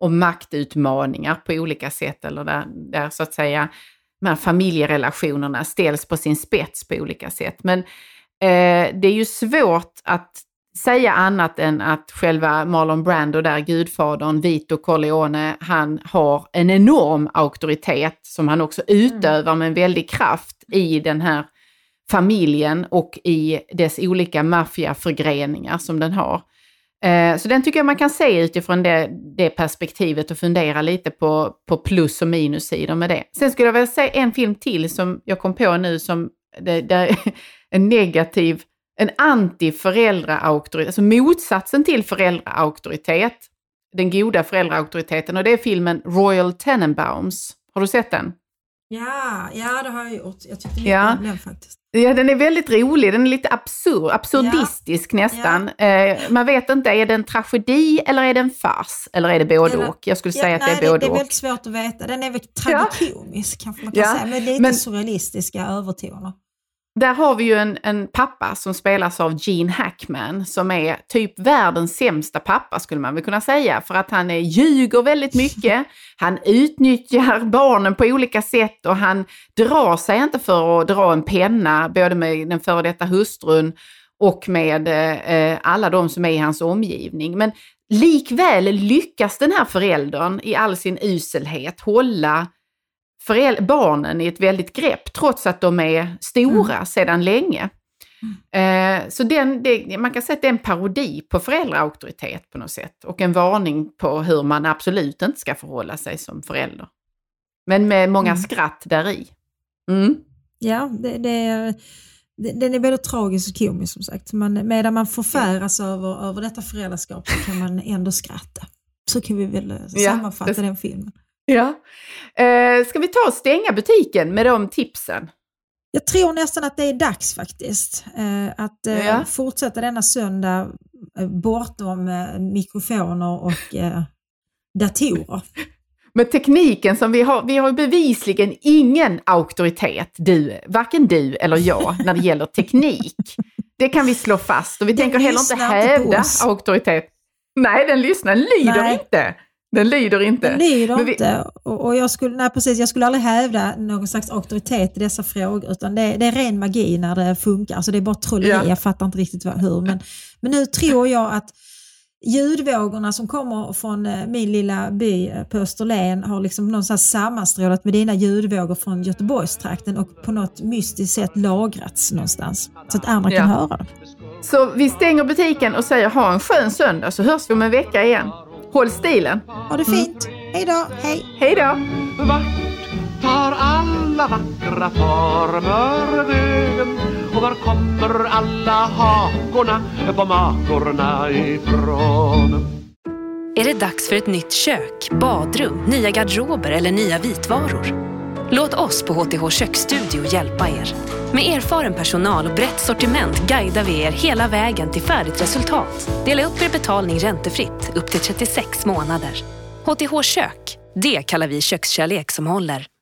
och maktutmaningar på olika sätt, eller där, där så att säga de här familjerelationerna ställs på sin spets på olika sätt. Men eh, det är ju svårt att säga annat än att själva Marlon Brando där, gudfadern, Vito Corleone, han har en enorm auktoritet som han också utövar med en väldig kraft i den här familjen och i dess olika maffiaförgreningar som den har. Eh, Så den tycker jag man kan se utifrån det, det perspektivet och fundera lite på, på plus och minussidor med det. Sen skulle jag vilja säga en film till som jag kom på nu som det, det är en negativ, en anti-föräldraauktoritet, alltså motsatsen till föräldraauktoritet, den goda föräldraauktoriteten och det är filmen Royal Tenenbaums. Har du sett den? Ja, ja, det har jag gjort. Jag tyckte mycket Ja. om den faktiskt. Ja, den är väldigt rolig. Den är lite absurd, absurdistisk nästan. Eh, man vet inte, är det en tragedi eller är det en fars? Eller är det både Eller- och? Jag skulle Ja, säga att nej, det är både det är och. väldigt svårt att veta. Den är väl tragikomisk kanske man kan Ja, säga, med lite men- surrealistiska övertoner. Där har vi ju en, en pappa som spelas av Gene Hackman som är typ världens sämsta pappa skulle man väl kunna säga. För att han är, ljuger väldigt mycket, [laughs] han utnyttjar barnen på olika sätt och han drar sig inte för att dra en penna både med den före detta hustrun och med eh, alla de som är i hans omgivning. Men likväl lyckas den här föräldern i all sin uselhet hålla barnen i ett väldigt grepp trots att de är stora sedan länge. Eh, så den, det, man kan säga att det är en parodi på föräldraauktoritet på något sätt och en varning på hur man absolut inte ska förhålla sig som förälder. Men med många Mm. skratt där i. Mm. Ja, det, det den är väldigt tragisk och komisk som sagt. Man, medan man förfäras över, över detta föräldraskap så kan man ändå skratta. Så kan vi väl eh, Ja, sammanfatta det- den filmen. [laughs] Ja. Eh, ska vi ta och stänga butiken med de tipsen? Jag tror nästan att det är dags faktiskt. Eh, att eh, Ja. fortsätta denna söndag eh, bortom mikrofoner och datorer. [laughs] Med tekniken som vi har, vi har bevisligen ingen auktoritet, du, varken du eller jag, [laughs] när det gäller teknik. Det kan vi slå fast och vi tänker heller inte inte hävda oss. auktoritet. Nej, den lyssnar, den lyder Nej. inte. Den lyder inte. Det lyder vi- inte. Och, och jag, skulle, nej, precis, jag skulle aldrig hävda någon slags auktoritet i dessa frågor utan det, det är ren magi när det funkar. Alltså det är bara trolleri, Ja. jag fattar inte riktigt hur. Men, men nu tror jag att ljudvågorna som kommer från eh, min lilla by eh, på Österlen har liksom någonstans sammanstrålat med dina ljudvågor från Göteborgstrakten och på något mystiskt sätt lagrats någonstans. Så att andra kan Ja. höra det. Så vi stänger butiken och säger ha en skön söndag så hörs vi om en vecka igen. Håll stilen. Ha det fint. Hej då. Hej. Hej då! Vart tar alla vackra former vägen? Och var kommer alla hakorna på makorna ifrån? Är det dags för ett nytt kök, badrum, nya garderober eller nya vitvaror? Låt oss på HTH Köksstudio hjälpa er. Med erfaren personal och brett sortiment guidar vi er hela vägen till färdigt resultat. Dela upp er betalning räntefritt upp till 36 månader. HTH Kök, det kallar vi kökskärlek som håller.